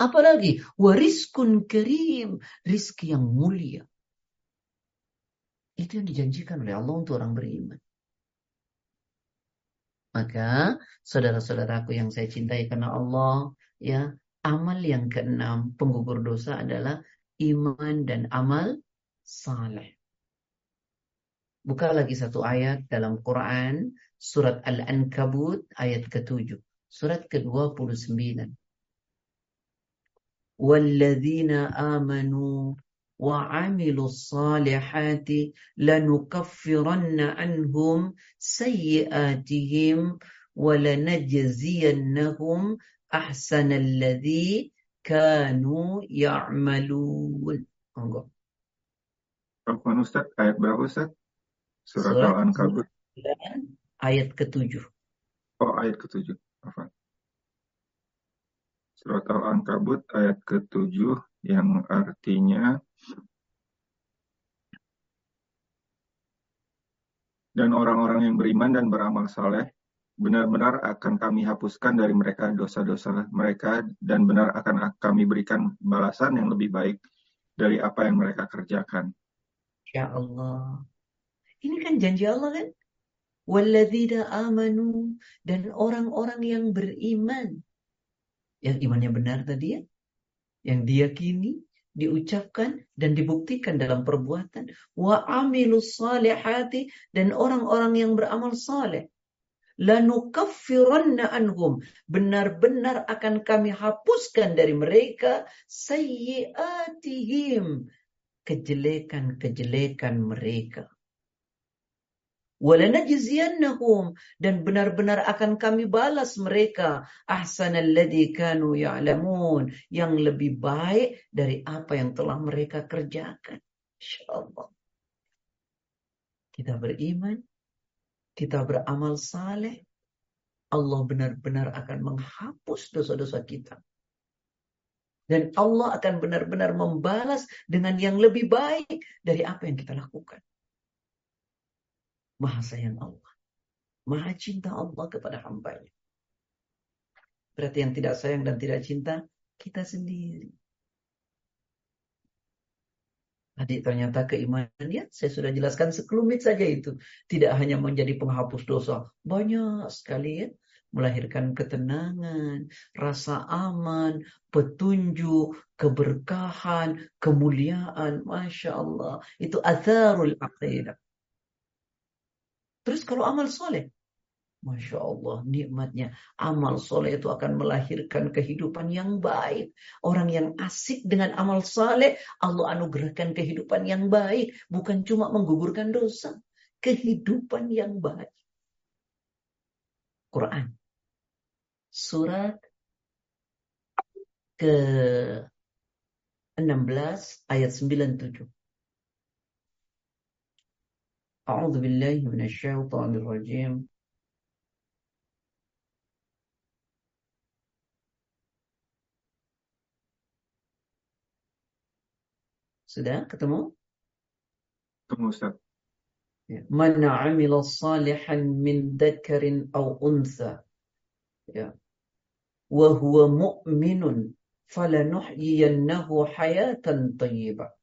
A: Apalagi wariskun karim, rizki yang mulia. Itu yang dijanjikan oleh Allah untuk orang beriman. Maka saudara-saudaraku yang saya cintai karena Allah, ya amal yang keenam penggugur dosa adalah iman dan amal saleh. Buka lagi satu ayat dalam Quran, surat Al-Ankabut ayat ke-7. Surat ke-29. Walladzina amanu وعملوا الصالحات لنكفرن عنهم سيئاتهم ولنجزينهم أحسن الذي كانوا يعملون
B: عفوا ayat
A: ketujuh.
B: Oh ayat ketujuh. Apa? Surat Al Ankabut ayat ketujuh. Yang artinya dan orang-orang yang beriman dan beramal saleh benar-benar akan kami hapuskan dari mereka dosa-dosa mereka dan benar akan kami berikan balasan yang lebih baik dari apa yang mereka kerjakan.
A: Ya Allah. Ini kan janji Allah kan? Walladzina amanu dan orang-orang yang beriman. Yang imannya benar tadi ya. Yang diyakini, diucapkan dan dibuktikan dalam perbuatan. Wa amilus salihati dan orang-orang yang beramal saleh. Lanukaffiranna anhum. Benar-benar akan kami hapuskan dari mereka sayyiatihim. Kejelekan-kejelekan mereka walanajziyannahum dan benar-benar akan kami balas mereka. Ahsanalladzi kanu ya'lamun yang lebih baik dari apa yang telah mereka kerjakan. Insyaallah. Kita beriman kita beramal saleh Allah benar-benar akan menghapus dosa-dosa kita. Dan Allah akan benar-benar membalas dengan yang lebih baik dari apa yang kita lakukan. Maha sayang Allah. Maha cinta Allah kepada hambanya. Berarti yang tidak sayang dan tidak cinta, kita sendiri. Tadi ternyata keimanan ya, saya sudah jelaskan sekelumit saja itu. Tidak hanya menjadi penghapus dosa. Banyak sekali ya melahirkan ketenangan, rasa aman, petunjuk, keberkahan, kemuliaan. Masya Allah. Itu atharul aqidah. Terus kalau amal soleh, Masya Allah, nikmatnya. Amal soleh itu akan melahirkan kehidupan yang baik. Orang yang asik dengan amal soleh, Allah anugerahkan kehidupan yang baik. Bukan cuma menggugurkan dosa. Kehidupan yang baik. Quran surat ke 16 ayat 97. A'udzu billahi minasyaitonir rajim. Sudah ketemu?
B: Ketemu Ustaz.
A: Ya. Man 'amila salihan min dzakarin aw untha. Ya wa huwa mu'minun falanuhyiyannahu hayatan thayyibah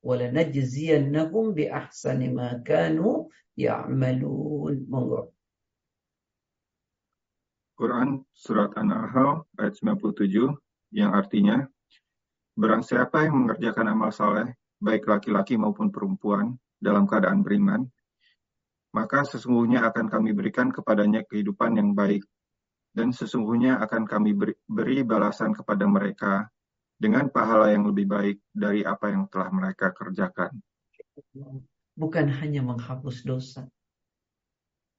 A: walanajziyannahum bi ahsani ma kanu ya'malun. Monggo.
B: Quran surat An-Nahl ayat 97 yang artinya Barang siapa yang mengerjakan amal saleh baik laki-laki maupun perempuan dalam keadaan beriman maka sesungguhnya akan kami berikan kepadanya kehidupan yang baik dan sesungguhnya akan kami beri, beri balasan kepada mereka dengan pahala yang lebih baik dari apa yang telah mereka kerjakan.
A: Bukan hanya menghapus dosa.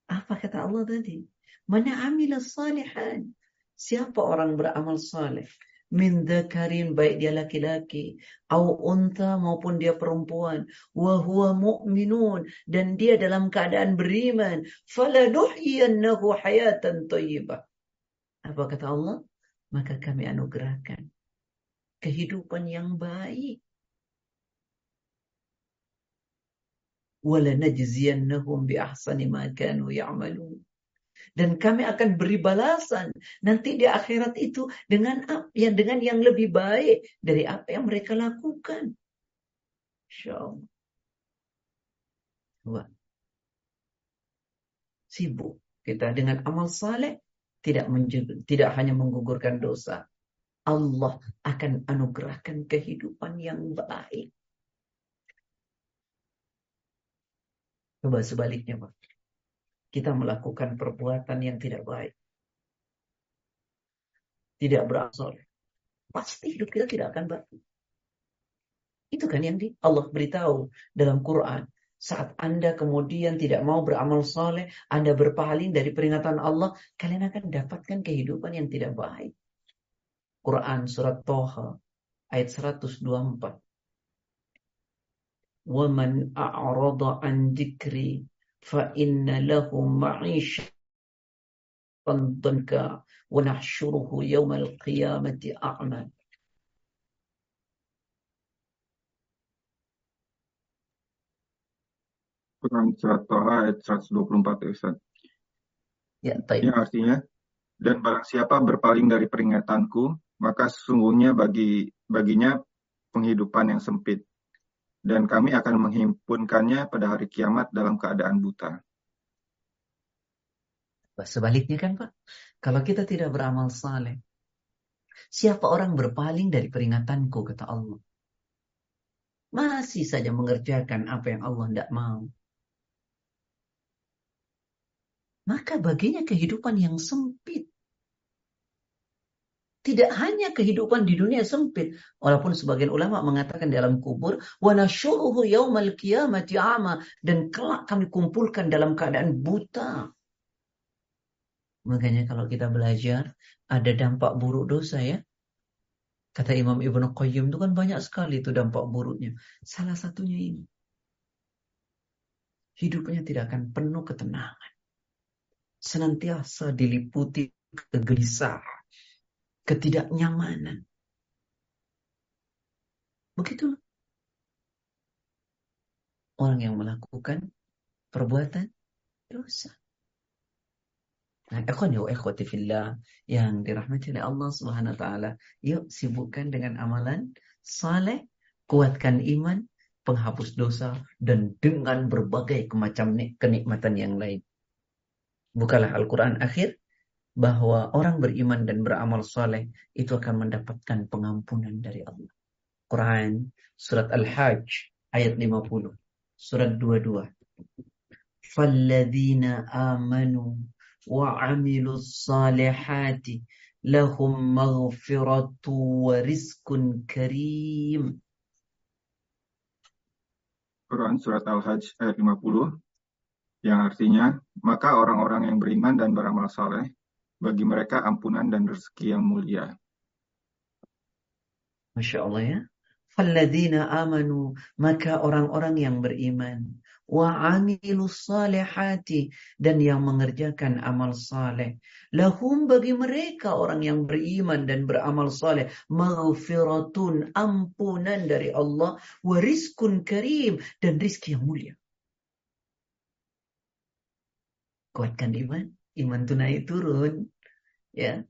A: Apa kata Allah tadi? Mana amila salihan. Siapa orang beramal saleh? Min dzakarin baik dia laki-laki, au unta maupun dia perempuan, wa huwa mu'minun dan dia dalam keadaan beriman, falanuhyiyannahu hayatan thayyibah apa kata Allah? Maka kami anugerahkan kehidupan yang baik. Walanajziyannahum bi ahsani ma kanu. Dan kami akan beri balasan nanti di akhirat itu dengan yang dengan yang lebih baik dari apa yang mereka lakukan. Insyaallah. Sibuk kita dengan amal saleh tidak tidak hanya menggugurkan dosa. Allah akan anugerahkan kehidupan yang baik. Coba sebaliknya, Pak. Kita melakukan perbuatan yang tidak baik. Tidak berasal. Pasti hidup kita tidak akan baik. Itu kan yang di Allah beritahu dalam Quran. Saat Anda kemudian tidak mau beramal soleh, Anda berpaling dari peringatan Allah, kalian akan dapatkan kehidupan yang tidak baik. Quran Surat Toha ayat 124. وَمَنْ أَعْرَضَ عَنْ ذِكْرِي فَإِنَّ لَهُ مَعِيشَةً ضَنْكَ وَنَحْشُرُهُ يَوْمَ الْقِيَامَةِ أَعْمَى
B: Quran surat Toha ayat 124 ya Ustaz.
A: Ya, taib.
B: Yang artinya, dan barang siapa berpaling dari peringatanku, maka sesungguhnya bagi baginya penghidupan yang sempit. Dan kami akan menghimpunkannya pada hari kiamat dalam keadaan buta.
A: Sebaliknya kan Pak, kalau kita tidak beramal saleh, siapa orang berpaling dari peringatanku, kata Allah. Masih saja mengerjakan apa yang Allah tidak mau. maka baginya kehidupan yang sempit. Tidak hanya kehidupan di dunia sempit, walaupun sebagian ulama mengatakan dalam kubur, wa yaumal qiyamati ama dan kelak kami kumpulkan dalam keadaan buta. Makanya kalau kita belajar ada dampak buruk dosa ya. Kata Imam Ibnu Qayyim itu kan banyak sekali itu dampak buruknya. Salah satunya ini. Hidupnya tidak akan penuh ketenangan senantiasa diliputi kegelisahan, ketidaknyamanan. Begitu orang yang melakukan perbuatan dosa. Nah, ikhwan ya ikhwati fillah yang dirahmati oleh Allah Subhanahu wa taala, yuk sibukkan dengan amalan saleh, kuatkan iman, penghapus dosa dan dengan berbagai macam kenikmatan yang lain. Bukalah Al-Qur'an akhir bahwa orang beriman dan beramal soleh itu akan mendapatkan pengampunan dari Allah. Quran surat Al-Hajj ayat 50 surat 22 Falladzina amanu wa amilus salihati lahum maghfiratu wa karim.
B: Quran surat Al-Hajj ayat 50 yang artinya maka orang-orang yang beriman dan beramal saleh bagi mereka ampunan dan rezeki yang mulia.
A: Masya Allah ya. Falladzina amanu maka orang-orang yang beriman wa amilus salihati dan yang mengerjakan amal saleh. Lahum bagi mereka orang yang beriman dan beramal saleh maghfiratun ampunan dari Allah wa rizkun karim dan rizki yang mulia. Kuatkan iman, iman itu naik turun. Ya.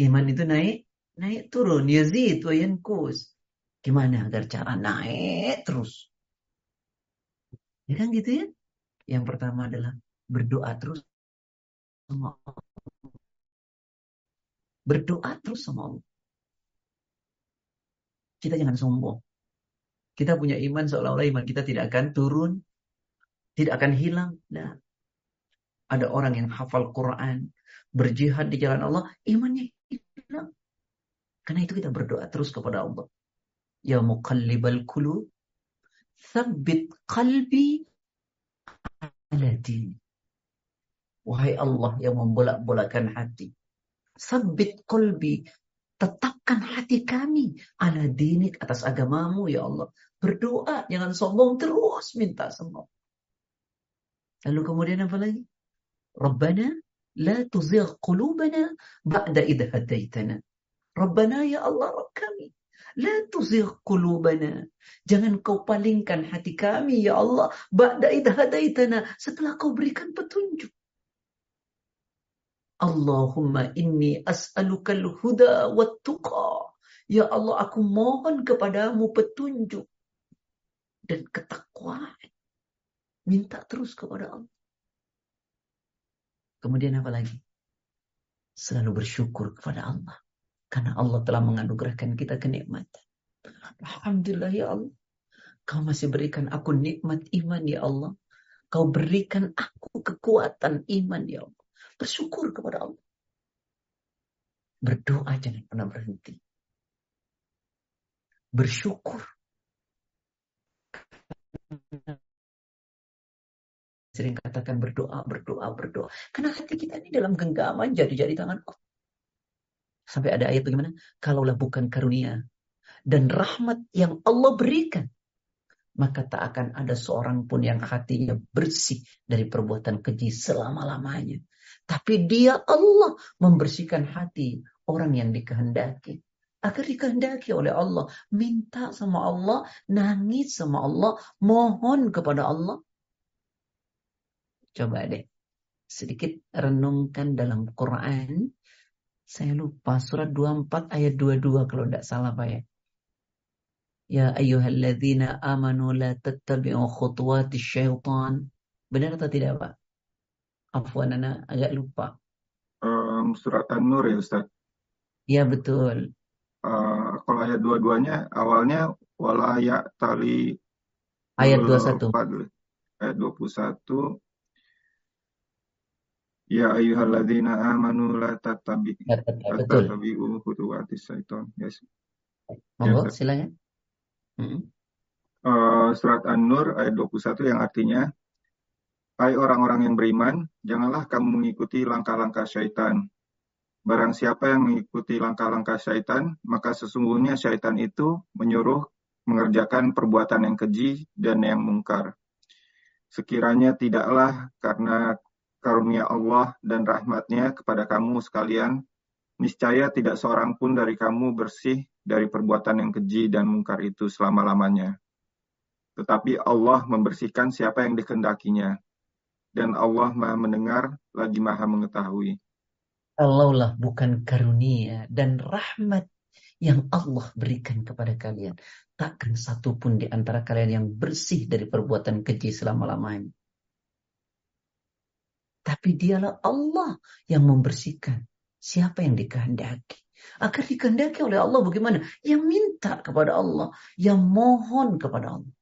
A: Iman itu naik, naik turun. Yazid wa yankus. Gimana agar cara naik terus? Ya kan gitu ya? Yang pertama adalah berdoa terus sama. Berdoa terus sama Allah. Kita jangan sombong. Kita punya iman seolah-olah iman kita tidak akan turun, tidak akan hilang. Nah, ada orang yang hafal Quran, berjihad di jalan Allah, imannya hilang. Karena itu kita berdoa terus kepada Allah. Ya muqallibal qulub Thabbit qalbi ala dini. Wahai Allah yang membolak-bolakan hati. Thabbit qalbi. Tetapkan hati kami ala dinik atas agamamu ya Allah. Berdoa, jangan sombong terus minta semua. Lalu kemudian apa lagi? Rabbana la tuzigh qulubana ba'da idh hadaitana. Rabbana ya Allah Rabb kami La tuzigh qulubana. Jangan kau palingkan hati kami ya Allah. Ba'da idh hadaitana. Setelah kau berikan petunjuk. Allahumma inni as'alukal huda wa tuqa. Ya Allah aku mohon kepadamu petunjuk. Dan ketakwaan. Minta terus kepada Allah. Kemudian apa lagi? Selalu bersyukur kepada Allah. Karena Allah telah menganugerahkan kita kenikmatan. Alhamdulillah ya Allah. Kau masih berikan aku nikmat iman ya Allah. Kau berikan aku kekuatan iman ya Allah. Bersyukur kepada Allah. Berdoa jangan pernah berhenti. Bersyukur. Sering katakan berdoa, berdoa, berdoa. Karena hati kita ini dalam genggaman jadi-jadi tangan Allah. Sampai ada ayat bagaimana? Kalaulah bukan karunia dan rahmat yang Allah berikan, maka tak akan ada seorang pun yang hatinya bersih dari perbuatan keji selama-lamanya. Tapi dia Allah membersihkan hati orang yang dikehendaki. Agar dikehendaki oleh Allah. Minta sama Allah, nangis sama Allah, mohon kepada Allah. Coba deh, sedikit renungkan dalam Quran saya lupa surat 24 ayat 22 kalau tidak salah Pak ya. Ya ayyuhalladzina amanu la tattabi'u khutuwati syaitan. Benar atau tidak Pak? Afwan Ana agak lupa.
B: Um, surat An-Nur ya Ustaz?
A: Ya betul.
B: Uh, kalau ayat dua-duanya awalnya wala ya tali
A: ayat 21.
B: Ayat 21 Ya ayyuhalladzina amanu la tattabi tattabi'u khutuwatis syaitan. Yes.
A: Monggo, yes. silakan.
B: Uh, surat An-Nur ayat 21 yang artinya Hai orang-orang yang beriman, janganlah kamu mengikuti langkah-langkah syaitan. Barang siapa yang mengikuti langkah-langkah syaitan, maka sesungguhnya syaitan itu menyuruh mengerjakan perbuatan yang keji dan yang mungkar. Sekiranya tidaklah karena karunia Allah dan rahmatnya kepada kamu sekalian, Niscaya tidak seorang pun dari kamu bersih dari perbuatan yang keji dan mungkar itu selama-lamanya. Tetapi Allah membersihkan siapa yang dikehendakinya. Dan Allah maha mendengar lagi maha mengetahui.
A: Allah lah bukan karunia dan rahmat yang Allah berikan kepada kalian. Takkan satu pun di antara kalian yang bersih dari perbuatan keji selama-lamanya. Tapi dialah Allah yang membersihkan siapa yang dikehendaki. Agar dikehendaki oleh Allah bagaimana? Yang minta kepada Allah, yang mohon kepada Allah.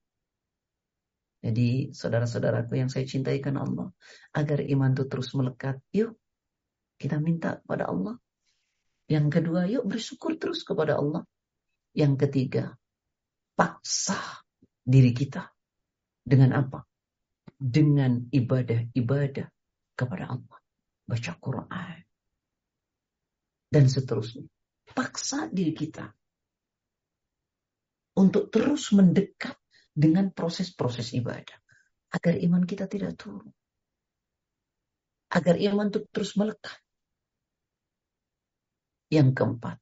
A: Jadi saudara-saudaraku yang saya cintaikan Allah, agar iman itu terus melekat, yuk kita minta kepada Allah. Yang kedua, yuk bersyukur terus kepada Allah. Yang ketiga, paksa diri kita. Dengan apa? Dengan ibadah-ibadah kepada Allah. Baca Quran. Dan seterusnya. Paksa diri kita. Untuk terus mendekat dengan proses-proses ibadah. Agar iman kita tidak turun. Agar iman itu terus melekat. Yang keempat,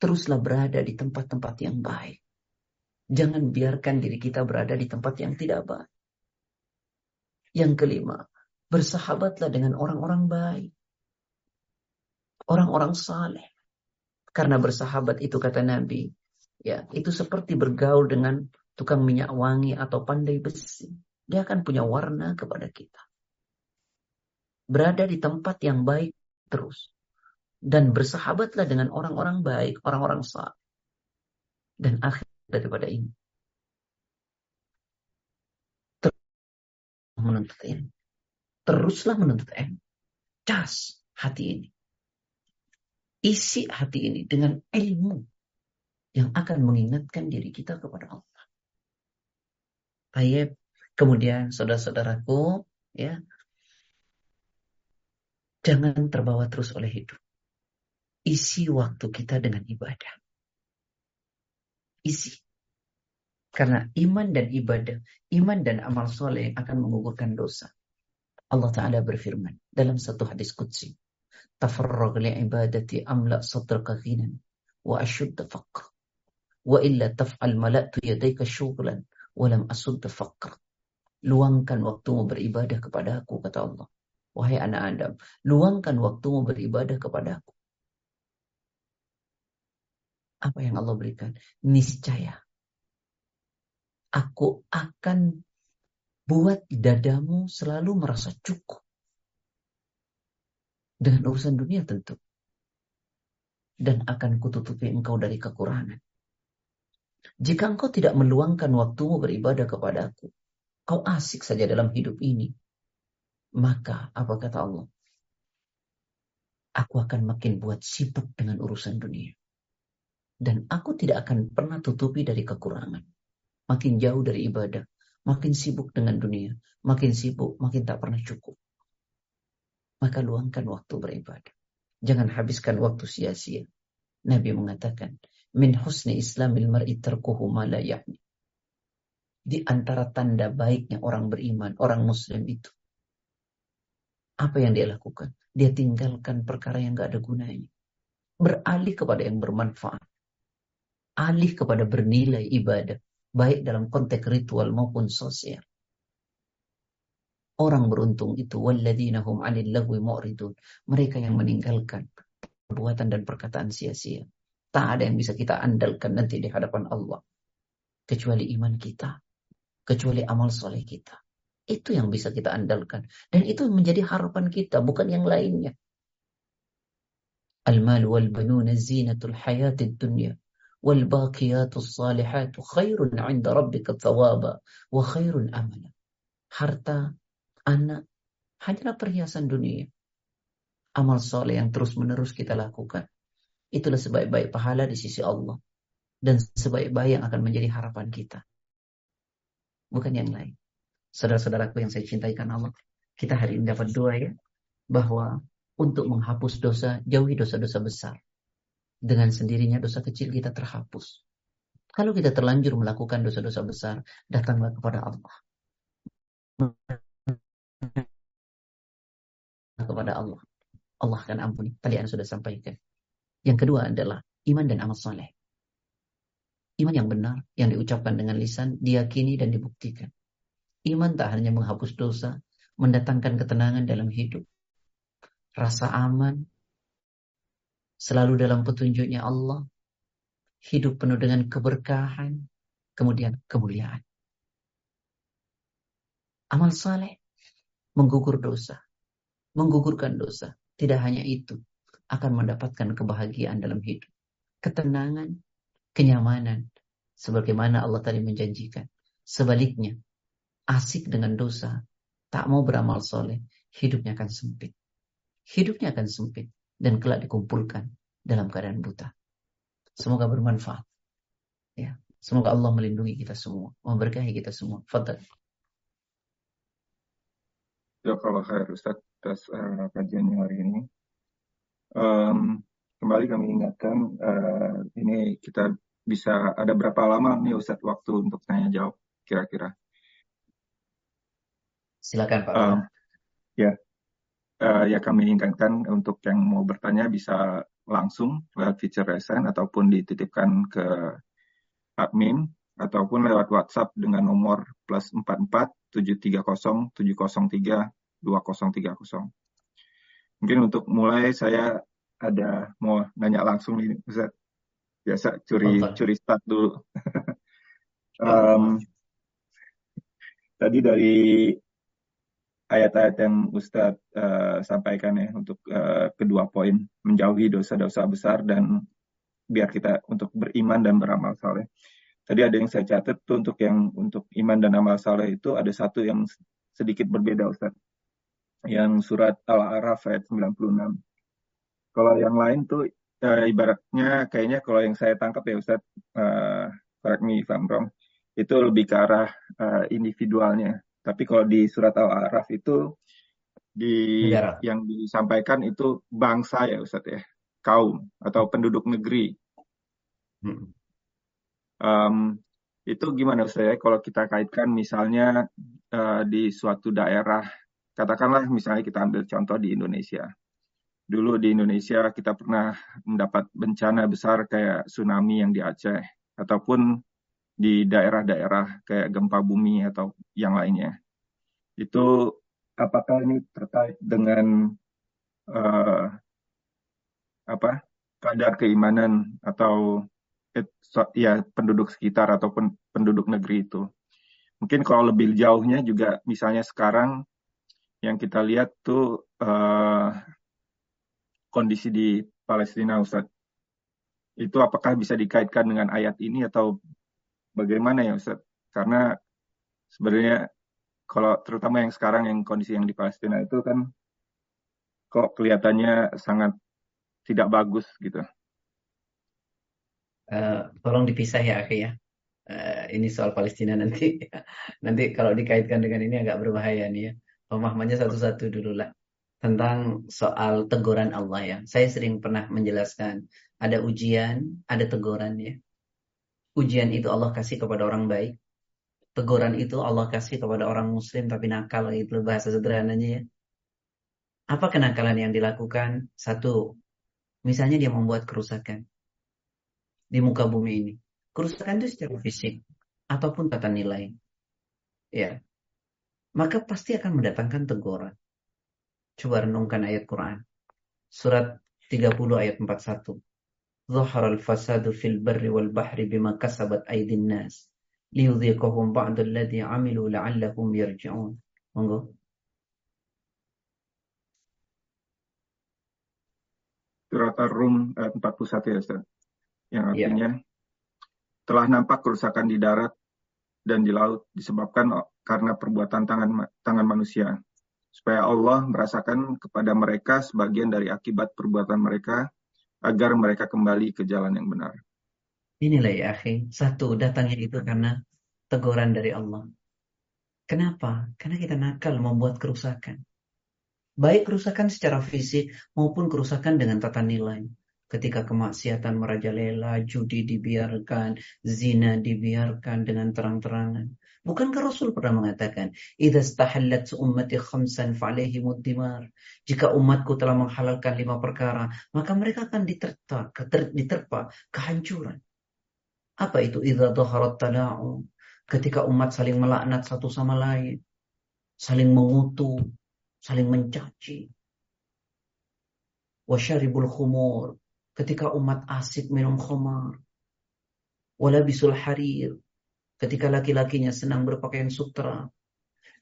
A: teruslah berada di tempat-tempat yang baik. Jangan biarkan diri kita berada di tempat yang tidak baik. Yang kelima, bersahabatlah dengan orang-orang baik. Orang-orang saleh. Karena bersahabat itu kata Nabi, ya itu seperti bergaul dengan tukang minyak wangi atau pandai besi. Dia akan punya warna kepada kita. Berada di tempat yang baik terus dan bersahabatlah dengan orang-orang baik, orang-orang saleh. Dan akhir daripada ini. Terus menuntut ilmu. Teruslah menuntut ilmu. Cas hati ini. Isi hati ini dengan ilmu yang akan mengingatkan diri kita kepada Allah. Ayat kemudian saudara-saudaraku ya jangan terbawa terus oleh hidup isi waktu kita dengan ibadah. Isi. Karena iman dan ibadah, iman dan amal soleh akan mengukurkan dosa. Allah Ta'ala berfirman dalam satu hadis Qudsi. Tafarrag li ibadati amla sadraka ghinan wa ashudda faqr. Wa illa taf'al mala'tu yadayka syughlan wa lam asudda faqr. Luangkan waktumu beribadah kepada aku, kata Allah. Wahai anak Adam, luangkan waktumu beribadah kepada aku apa yang Allah berikan? Niscaya. Aku akan buat dadamu selalu merasa cukup. Dengan urusan dunia tentu. Dan akan kututupi engkau dari kekurangan. Jika engkau tidak meluangkan waktumu beribadah kepada aku, kau asik saja dalam hidup ini. Maka apa kata Allah? Aku akan makin buat sibuk dengan urusan dunia. Dan aku tidak akan pernah tutupi dari kekurangan. Makin jauh dari ibadah. Makin sibuk dengan dunia. Makin sibuk, makin tak pernah cukup. Maka luangkan waktu beribadah. Jangan habiskan waktu sia-sia. Nabi mengatakan, Min husni islamil mar'i tarkuhu ma la. Di antara tanda baiknya orang beriman, orang muslim itu. Apa yang dia lakukan? Dia tinggalkan perkara yang gak ada gunanya. Beralih kepada yang bermanfaat alih kepada bernilai ibadah, baik dalam konteks ritual maupun sosial. Orang beruntung itu walladzina hum 'anil lagwi mu'ridun. Mereka yang meninggalkan perbuatan dan perkataan sia-sia. Tak ada yang bisa kita andalkan nanti di hadapan Allah kecuali iman kita, kecuali amal soleh kita. Itu yang bisa kita andalkan dan itu menjadi harapan kita bukan yang lainnya. Al-mal wal banuna zinatul hayatid dunya والباقيات الصالحات خير عند ربك ثوابا وخير amala. Harta, anak, hanyalah perhiasan dunia. Amal soleh yang terus-menerus kita lakukan. Itulah sebaik-baik pahala di sisi Allah. Dan sebaik-baik yang akan menjadi harapan kita. Bukan yang lain. Saudara-saudaraku yang saya cintaikan Allah. Kita hari ini dapat doa ya. Bahwa untuk menghapus dosa, jauhi dosa-dosa besar dengan sendirinya dosa kecil kita terhapus. Kalau kita terlanjur melakukan dosa-dosa besar, datanglah kepada Allah. Kepada Allah. Allah akan ampuni. Tadi Anda sudah sampaikan. Yang kedua adalah iman dan amal soleh. Iman yang benar, yang diucapkan dengan lisan, diyakini dan dibuktikan. Iman tak hanya menghapus dosa, mendatangkan ketenangan dalam hidup. Rasa aman, selalu dalam petunjuknya Allah, hidup penuh dengan keberkahan, kemudian kemuliaan. Amal saleh menggugur dosa, menggugurkan dosa. Tidak hanya itu, akan mendapatkan kebahagiaan dalam hidup, ketenangan, kenyamanan, sebagaimana Allah tadi menjanjikan. Sebaliknya, asik dengan dosa, tak mau beramal soleh, hidupnya akan sempit. Hidupnya akan sempit dan kelak dikumpulkan dalam keadaan buta. Semoga bermanfaat. Ya, semoga Allah melindungi kita semua, memberkahi kita semua. Fadal.
B: Ya kalau khair Ustaz atas uh, kajiannya hari ini. Um, kembali kami ingatkan uh, ini kita bisa ada berapa lama nih Ustadz waktu untuk tanya jawab kira-kira?
A: Silakan Pak. Um,
B: ya, uh, ya kami ingatkan untuk yang mau bertanya bisa langsung lewat feature resen ataupun dititipkan ke admin ataupun lewat WhatsApp dengan nomor plus 44 730 703 2030. Mungkin untuk mulai saya ada mau nanya langsung nih Ustaz biasa curi Mantap. curi start dulu. um, tadi dari ayat-ayat yang Ustadz uh, sampaikan ya untuk uh, kedua poin menjauhi dosa-dosa besar dan biar kita untuk beriman dan beramal saleh. Tadi ada yang saya catat tuh untuk yang untuk iman dan amal saleh itu ada satu yang sedikit berbeda Ustadz. Yang surat Al-A'raf ayat 96. Kalau yang lain tuh uh, ibaratnya kayaknya kalau yang saya tangkap ya Ustadz, uh, correct me if itu lebih ke arah uh, individualnya. Tapi kalau di surat Al-A'raf itu di Negara. yang disampaikan itu bangsa ya Ustadz ya, kaum atau penduduk negeri. Hmm. Um, itu gimana Ustadz ya kalau kita kaitkan misalnya uh, di suatu daerah, katakanlah misalnya kita ambil contoh di Indonesia dulu di Indonesia kita pernah mendapat bencana besar kayak tsunami yang di Aceh ataupun di daerah-daerah kayak gempa bumi atau yang lainnya. Itu apakah ini terkait dengan uh, apa kadar keimanan atau ya penduduk sekitar ataupun penduduk negeri itu. Mungkin kalau lebih jauhnya juga misalnya sekarang yang kita lihat tuh uh, kondisi di Palestina, Ustadz. Itu apakah bisa dikaitkan dengan ayat ini atau bagaimana ya Ustadz? Karena sebenarnya kalau terutama yang sekarang yang kondisi yang di Palestina itu kan kok kelihatannya sangat tidak bagus gitu.
A: Uh, tolong dipisah ya Akhi ya. Uh, ini soal Palestina nanti nanti kalau dikaitkan dengan ini agak berbahaya nih ya. Pemahamannya satu-satu dulu lah tentang soal teguran Allah ya. Saya sering pernah menjelaskan ada ujian, ada teguran ya. Ujian itu Allah kasih kepada orang baik. Teguran itu Allah kasih kepada orang muslim tapi nakal itu bahasa sederhananya ya. Apa kenakalan yang dilakukan? Satu, misalnya dia membuat kerusakan di muka bumi ini. Kerusakan itu secara fisik ataupun tata nilai. Ya. Maka pasti akan mendatangkan teguran. Coba renungkan ayat Quran. Surat 30 ayat 41. ظهر الفساد في البر والبحر بما كسبت أيدي الناس ليذيقهم بعض الذي عملوا لعلهم يرجعون. Monggo.
B: Surat Ar-Rum ayat 41 ya Ustaz. Yang ya. artinya ya. telah nampak kerusakan di darat dan di laut disebabkan karena perbuatan tangan tangan manusia supaya Allah merasakan kepada mereka sebagian dari akibat perbuatan mereka agar mereka kembali ke jalan yang benar.
A: Inilah ya akhi, satu datangnya itu karena teguran dari Allah. Kenapa? Karena kita nakal membuat kerusakan. Baik kerusakan secara fisik maupun kerusakan dengan tata nilai. Ketika kemaksiatan merajalela, judi dibiarkan, zina dibiarkan dengan terang-terangan. Bukankah Rasul pernah mengatakan, "Idza stahallat ummati khamsan dimar." Jika umatku telah menghalalkan lima perkara, maka mereka akan diterpa, diterpa kehancuran. Apa itu idza dhaharat tala'u? Ketika umat saling melaknat satu sama lain, saling mengutuk, saling mencaci. Wasyaribul khumur. Ketika umat asik minum khamar. Walabisul harir ketika laki-lakinya senang berpakaian sutra.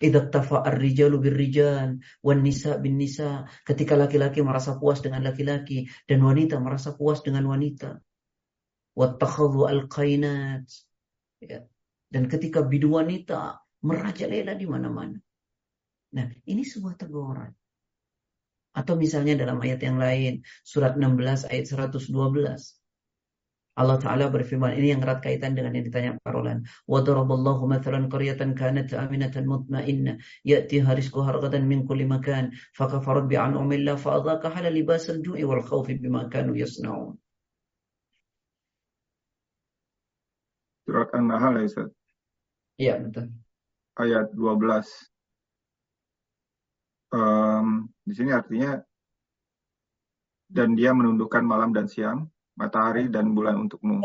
A: Idza tafa ar-rijalu bir-rijal wan nisa bin nisa, ketika laki-laki merasa puas dengan laki-laki dan wanita merasa puas dengan wanita. Wattakhadhu al-qainat. Ya. Dan ketika bidu wanita merajalela di mana-mana. Nah, ini sebuah teguran. Atau misalnya dalam ayat yang lain, surat 16 ayat 112. Allah Ta'ala berfirman, ini yang erat kaitan dengan yang ditanya Parolan. وَضَرَبَ اللَّهُ مَثَلًا قَرْيَةً كَانَتْ آمِنَةً مُطْمَئِنَّةً يَأْتِيهَا رِزْقُهَا رَغَدًا مِنْ كُلِّ مَكَانٍ فَكَفَرَتْ بِأَنْعُمِ اللَّهِ فَأَذَاقَهَا لِبَاسَ الْجُوعِ وَالْخَوْفِ بِمَا كَانُوا يَصْنَعُونَ
B: Surat An-Nahl ya Ustaz?
A: Iya betul.
B: Ayat 12. Um, di sini artinya dan dia menundukkan malam dan siang matahari dan bulan untukmu.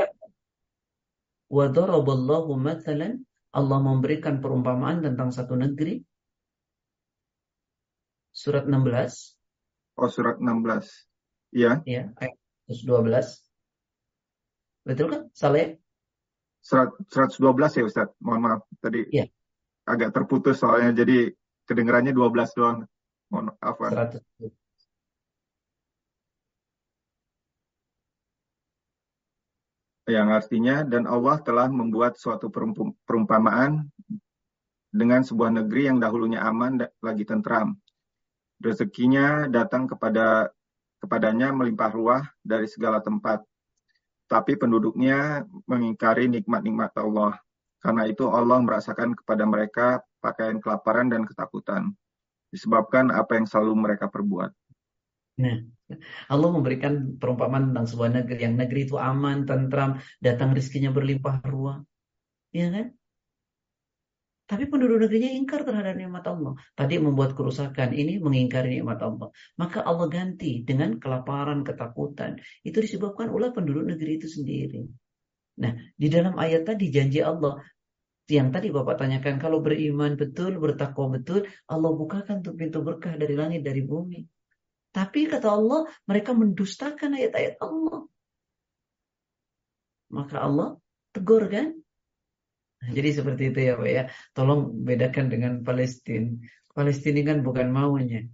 A: Wa daraballahu mathalan Allah memberikan perumpamaan tentang satu negeri. Surat 16.
B: Oh, surat 16. Iya.
A: Iya, ayat 12. Betul kan? Salah ya?
B: Surat 112 ya Ustaz. Mohon maaf tadi.
A: Iya.
B: Agak terputus soalnya jadi kedengarannya 12 doang. Mohon. 112. yang artinya dan Allah telah membuat suatu perumpamaan dengan sebuah negeri yang dahulunya aman lagi tentram. Rezekinya datang kepada kepadanya melimpah ruah dari segala tempat. Tapi penduduknya mengingkari nikmat-nikmat Allah. Karena itu Allah merasakan kepada mereka pakaian kelaparan dan ketakutan. Disebabkan apa yang selalu mereka perbuat.
A: Nah, Allah memberikan perumpamaan tentang sebuah negeri yang negeri itu aman, tentram, datang rizkinya berlimpah ruah. Ya kan? Tapi penduduk negerinya ingkar terhadap nikmat Allah. Tadi membuat kerusakan, ini mengingkari nikmat Allah. Maka Allah ganti dengan kelaparan, ketakutan. Itu disebabkan oleh penduduk negeri itu sendiri. Nah, di dalam ayat tadi janji Allah yang tadi Bapak tanyakan, kalau beriman betul, bertakwa betul, Allah bukakan tuh pintu berkah dari langit, dari bumi. Tapi kata Allah, mereka mendustakan ayat-ayat Allah. Maka Allah tegur kan? Jadi seperti itu ya Pak ya. Tolong bedakan dengan Palestina. Palestina kan bukan maunya.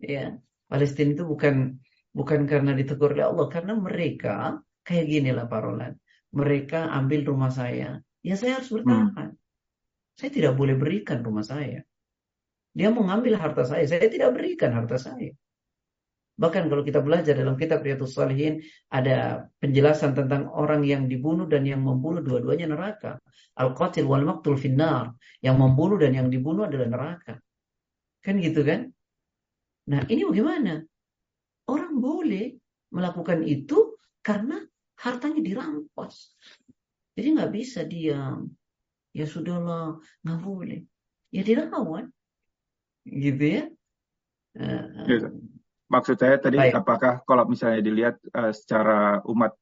A: Ya, Palestina itu bukan bukan karena ditegur oleh Allah, karena mereka kayak gini lah parolan. Mereka ambil rumah saya, ya saya harus bertahan. Hmm. Saya tidak boleh berikan rumah saya. Dia mau ngambil harta saya, saya tidak berikan harta saya. Bahkan kalau kita belajar dalam kitab Riyadhus Salihin ada penjelasan tentang orang yang dibunuh dan yang membunuh dua-duanya neraka. Al-qatil wal maqtul finnar. Yang membunuh dan yang dibunuh adalah neraka. Kan gitu kan? Nah, ini bagaimana? Orang boleh melakukan itu karena hartanya dirampas. Jadi nggak bisa diam. Ya sudahlah, nggak boleh. Ya dilawan. Gitu ya.
B: Uh, Maksud saya tadi Baik. apakah kalau misalnya dilihat uh, secara umat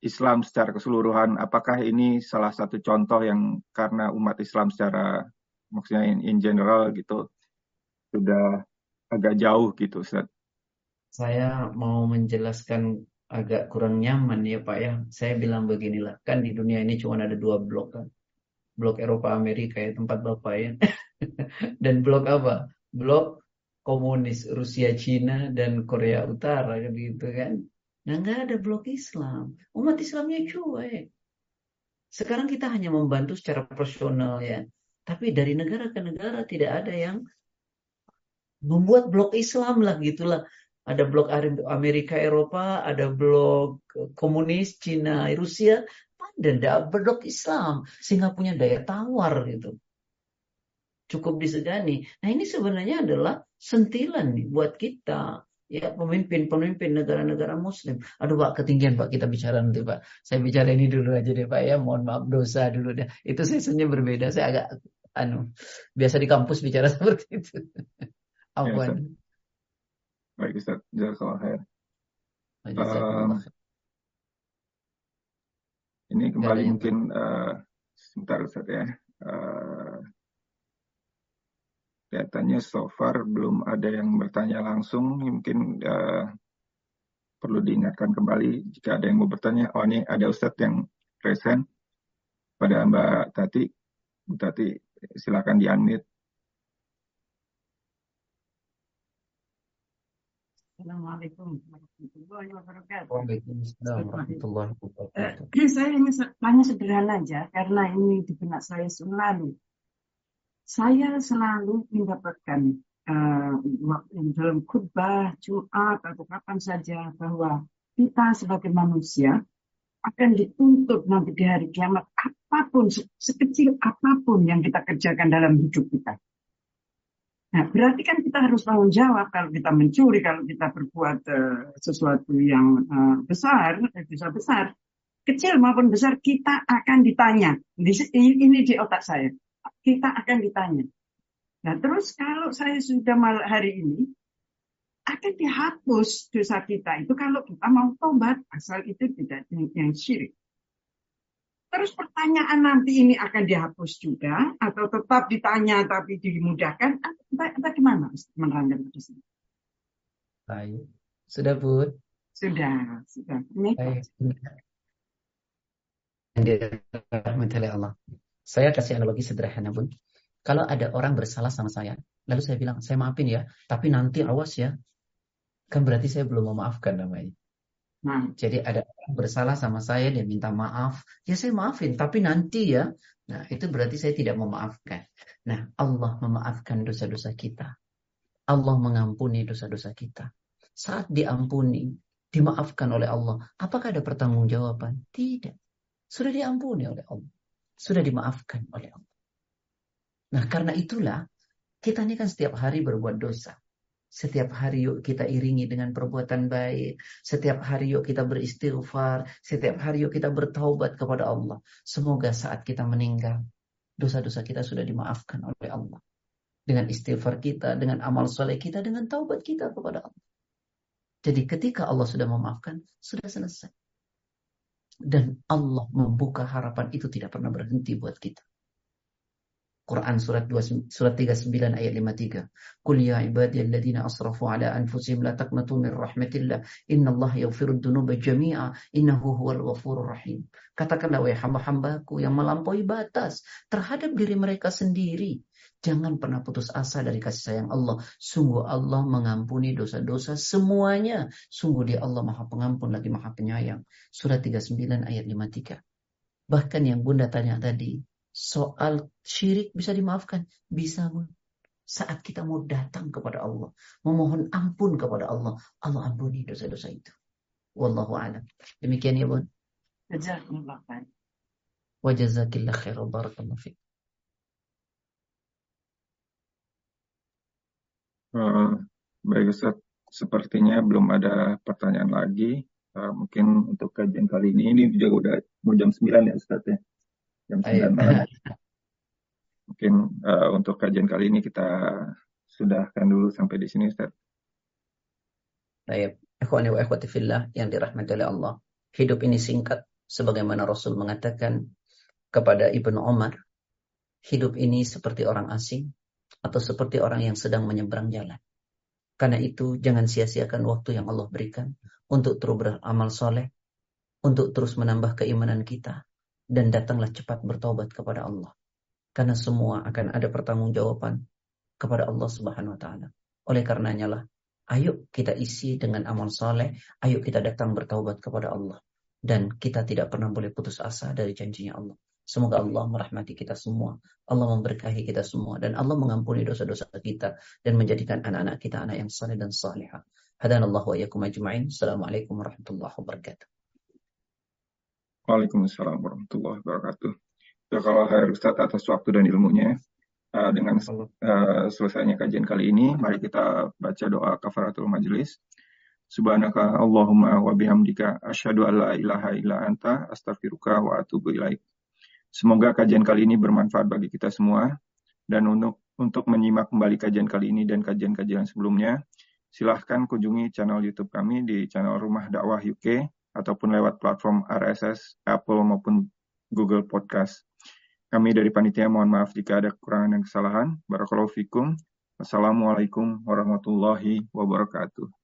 B: Islam secara keseluruhan, apakah ini salah satu contoh yang karena umat Islam secara maksudnya in, in general gitu sudah agak jauh gitu, Ustaz?
A: Saya mau menjelaskan agak kurang nyaman ya Pak ya. Saya bilang beginilah, kan di dunia ini cuma ada dua blok kan. Blok Eropa Amerika ya tempat Bapak ya. Dan blok apa? Blok komunis Rusia Cina dan Korea Utara gitu kan nah nggak ada blok Islam umat Islamnya cuek sekarang kita hanya membantu secara personal ya tapi dari negara ke negara tidak ada yang membuat blok Islam lah gitulah ada blok Amerika Eropa ada blok komunis Cina Rusia ada blok Islam sehingga punya daya tawar gitu cukup disegani. Nah ini sebenarnya adalah sentilan nih buat kita ya pemimpin-pemimpin negara-negara muslim. Aduh Pak, ketinggian Pak kita bicara nanti Pak. Saya bicara ini dulu aja deh Pak ya. Mohon maaf dosa dulu deh. Itu sesinya berbeda. Saya agak anu biasa di kampus bicara seperti itu.
B: Afwan. Baik Ustaz, jazakallah khair. Um, ini kembali mungkin uh, sebentar Ustaz ya. Uh, kelihatannya so far belum ada yang bertanya langsung. Mungkin uh, perlu diingatkan kembali jika ada yang mau bertanya. Oh ini ada Ustadz yang present pada Mbak Tati. Bu Tati silakan di
C: Assalamualaikum warahmatullahi wabarakatuh. Waalaikumsalam warahmatullahi wabarakatuh. Saya ingin tanya sederhana aja karena ini di benak saya selalu. Saya selalu mendapatkan uh, dalam khutbah Jumat atau kapan saja bahwa kita sebagai manusia akan dituntut nanti di hari kiamat apa pun sekecil apa pun yang kita kerjakan dalam hidup kita. Nah, berarti kan kita harus tanggung jawab kalau kita mencuri, kalau kita berbuat uh, sesuatu yang uh, besar, bisa besar, kecil maupun besar, kita akan ditanya. Ini, ini di otak saya. Kita akan ditanya. Nah terus kalau saya sudah malam hari ini, akan dihapus dosa kita itu kalau kita mau tobat asal itu tidak yang syirik. Terus pertanyaan nanti ini akan dihapus juga atau tetap ditanya tapi dimudahkan bagaimana menerangkan di sini?
A: Baik, sudah bu?
C: Sudah, sudah. Ini. Baik.
A: Allah. Saya kasih analogi sederhana bun. Kalau ada orang bersalah sama saya, lalu saya bilang, saya maafin ya, tapi nanti awas ya. Kan berarti saya belum memaafkan namanya. Nah. Jadi ada orang bersalah sama saya, dia minta maaf. Ya saya maafin, tapi nanti ya. Nah itu berarti saya tidak memaafkan. Nah Allah memaafkan dosa-dosa kita. Allah mengampuni dosa-dosa kita. Saat diampuni, dimaafkan oleh Allah. Apakah ada pertanggungjawaban? Tidak. Sudah diampuni oleh Allah. Sudah dimaafkan oleh Allah. Nah karena itulah kita ini kan setiap hari berbuat dosa. Setiap hari yuk kita iringi dengan perbuatan baik. Setiap hari yuk kita beristighfar. Setiap hari yuk kita bertaubat kepada Allah. Semoga saat kita meninggal, dosa-dosa kita sudah dimaafkan oleh Allah. Dengan istighfar kita, dengan amal soleh kita, dengan taubat kita kepada Allah. Jadi ketika Allah sudah memaafkan, sudah selesai. Dan Allah membuka harapan itu tidak pernah berhenti buat kita. Quran surat 2, surat 39 ayat 53. Qul ya ibadiyalladzina asrafu ala anfusihim la taqnatu min rahmatillah. Innallaha yaghfirud dzunuba jami'a innahu huwal ghafurur rahim. Katakanlah wahai hamba-hambaku yang melampaui batas terhadap diri mereka sendiri. Jangan pernah putus asa dari kasih sayang Allah. Sungguh Allah mengampuni dosa-dosa semuanya. Sungguh dia Allah maha pengampun lagi maha penyayang. Surat 39 ayat 53. Bahkan yang bunda tanya tadi, soal syirik bisa dimaafkan? Bisa. Saat kita mau datang kepada Allah, memohon ampun kepada Allah, Allah ampuni dosa-dosa itu. Wallahu a'lam. Demikian ya, Bun.
C: Jazakumullah khair.
A: Wa jazakillah khair. Barakallahu fiik.
B: Uh, baik Ustaz, sepertinya belum ada pertanyaan lagi. Uh, mungkin untuk kajian kali ini, ini juga udah mau jam 9 ya Ustaz ya jam 9 malam. Mungkin uh, untuk kajian kali ini kita sudahkan dulu sampai di sini Ustaz.
A: Baik, ikhwani wa ikhwati fillah yang dirahmati oleh Allah. Hidup ini singkat sebagaimana Rasul mengatakan kepada Ibnu Umar, hidup ini seperti orang asing atau seperti orang yang sedang menyeberang jalan. Karena itu jangan sia-siakan waktu yang Allah berikan untuk terus beramal soleh, untuk terus menambah keimanan kita, dan datanglah cepat bertobat kepada Allah. Karena semua akan ada pertanggungjawaban kepada Allah Subhanahu wa taala. Oleh karenanya lah, ayo kita isi dengan amal soleh, ayo kita datang bertaubat kepada Allah. Dan kita tidak pernah boleh putus asa dari janjinya Allah. Semoga Allah merahmati kita semua. Allah memberkahi kita semua. Dan Allah mengampuni dosa-dosa kita. Dan menjadikan anak-anak kita anak yang saleh dan salihah. Hadanallahu wa yakum ajma'in. Assalamualaikum warahmatullahi wabarakatuh.
B: Waalaikumsalam warahmatullahi wabarakatuh. Ya, kalau Herr Ustadz atas waktu dan ilmunya, uh, dengan uh, selesainya kajian kali ini, mari kita baca doa kafaratul majelis. Subhanaka Allahumma wa bihamdika asyhadu an la ilaha illa anta astaghfiruka wa atubu ilaik. Semoga kajian kali ini bermanfaat bagi kita semua. Dan untuk untuk menyimak kembali kajian kali ini dan kajian-kajian sebelumnya, silahkan kunjungi channel YouTube kami di channel Rumah Dakwah UK ataupun lewat platform RSS, Apple maupun Google Podcast. Kami dari panitia mohon maaf jika ada kekurangan dan kesalahan. Barakallahu fikum. Wassalamualaikum warahmatullahi wabarakatuh.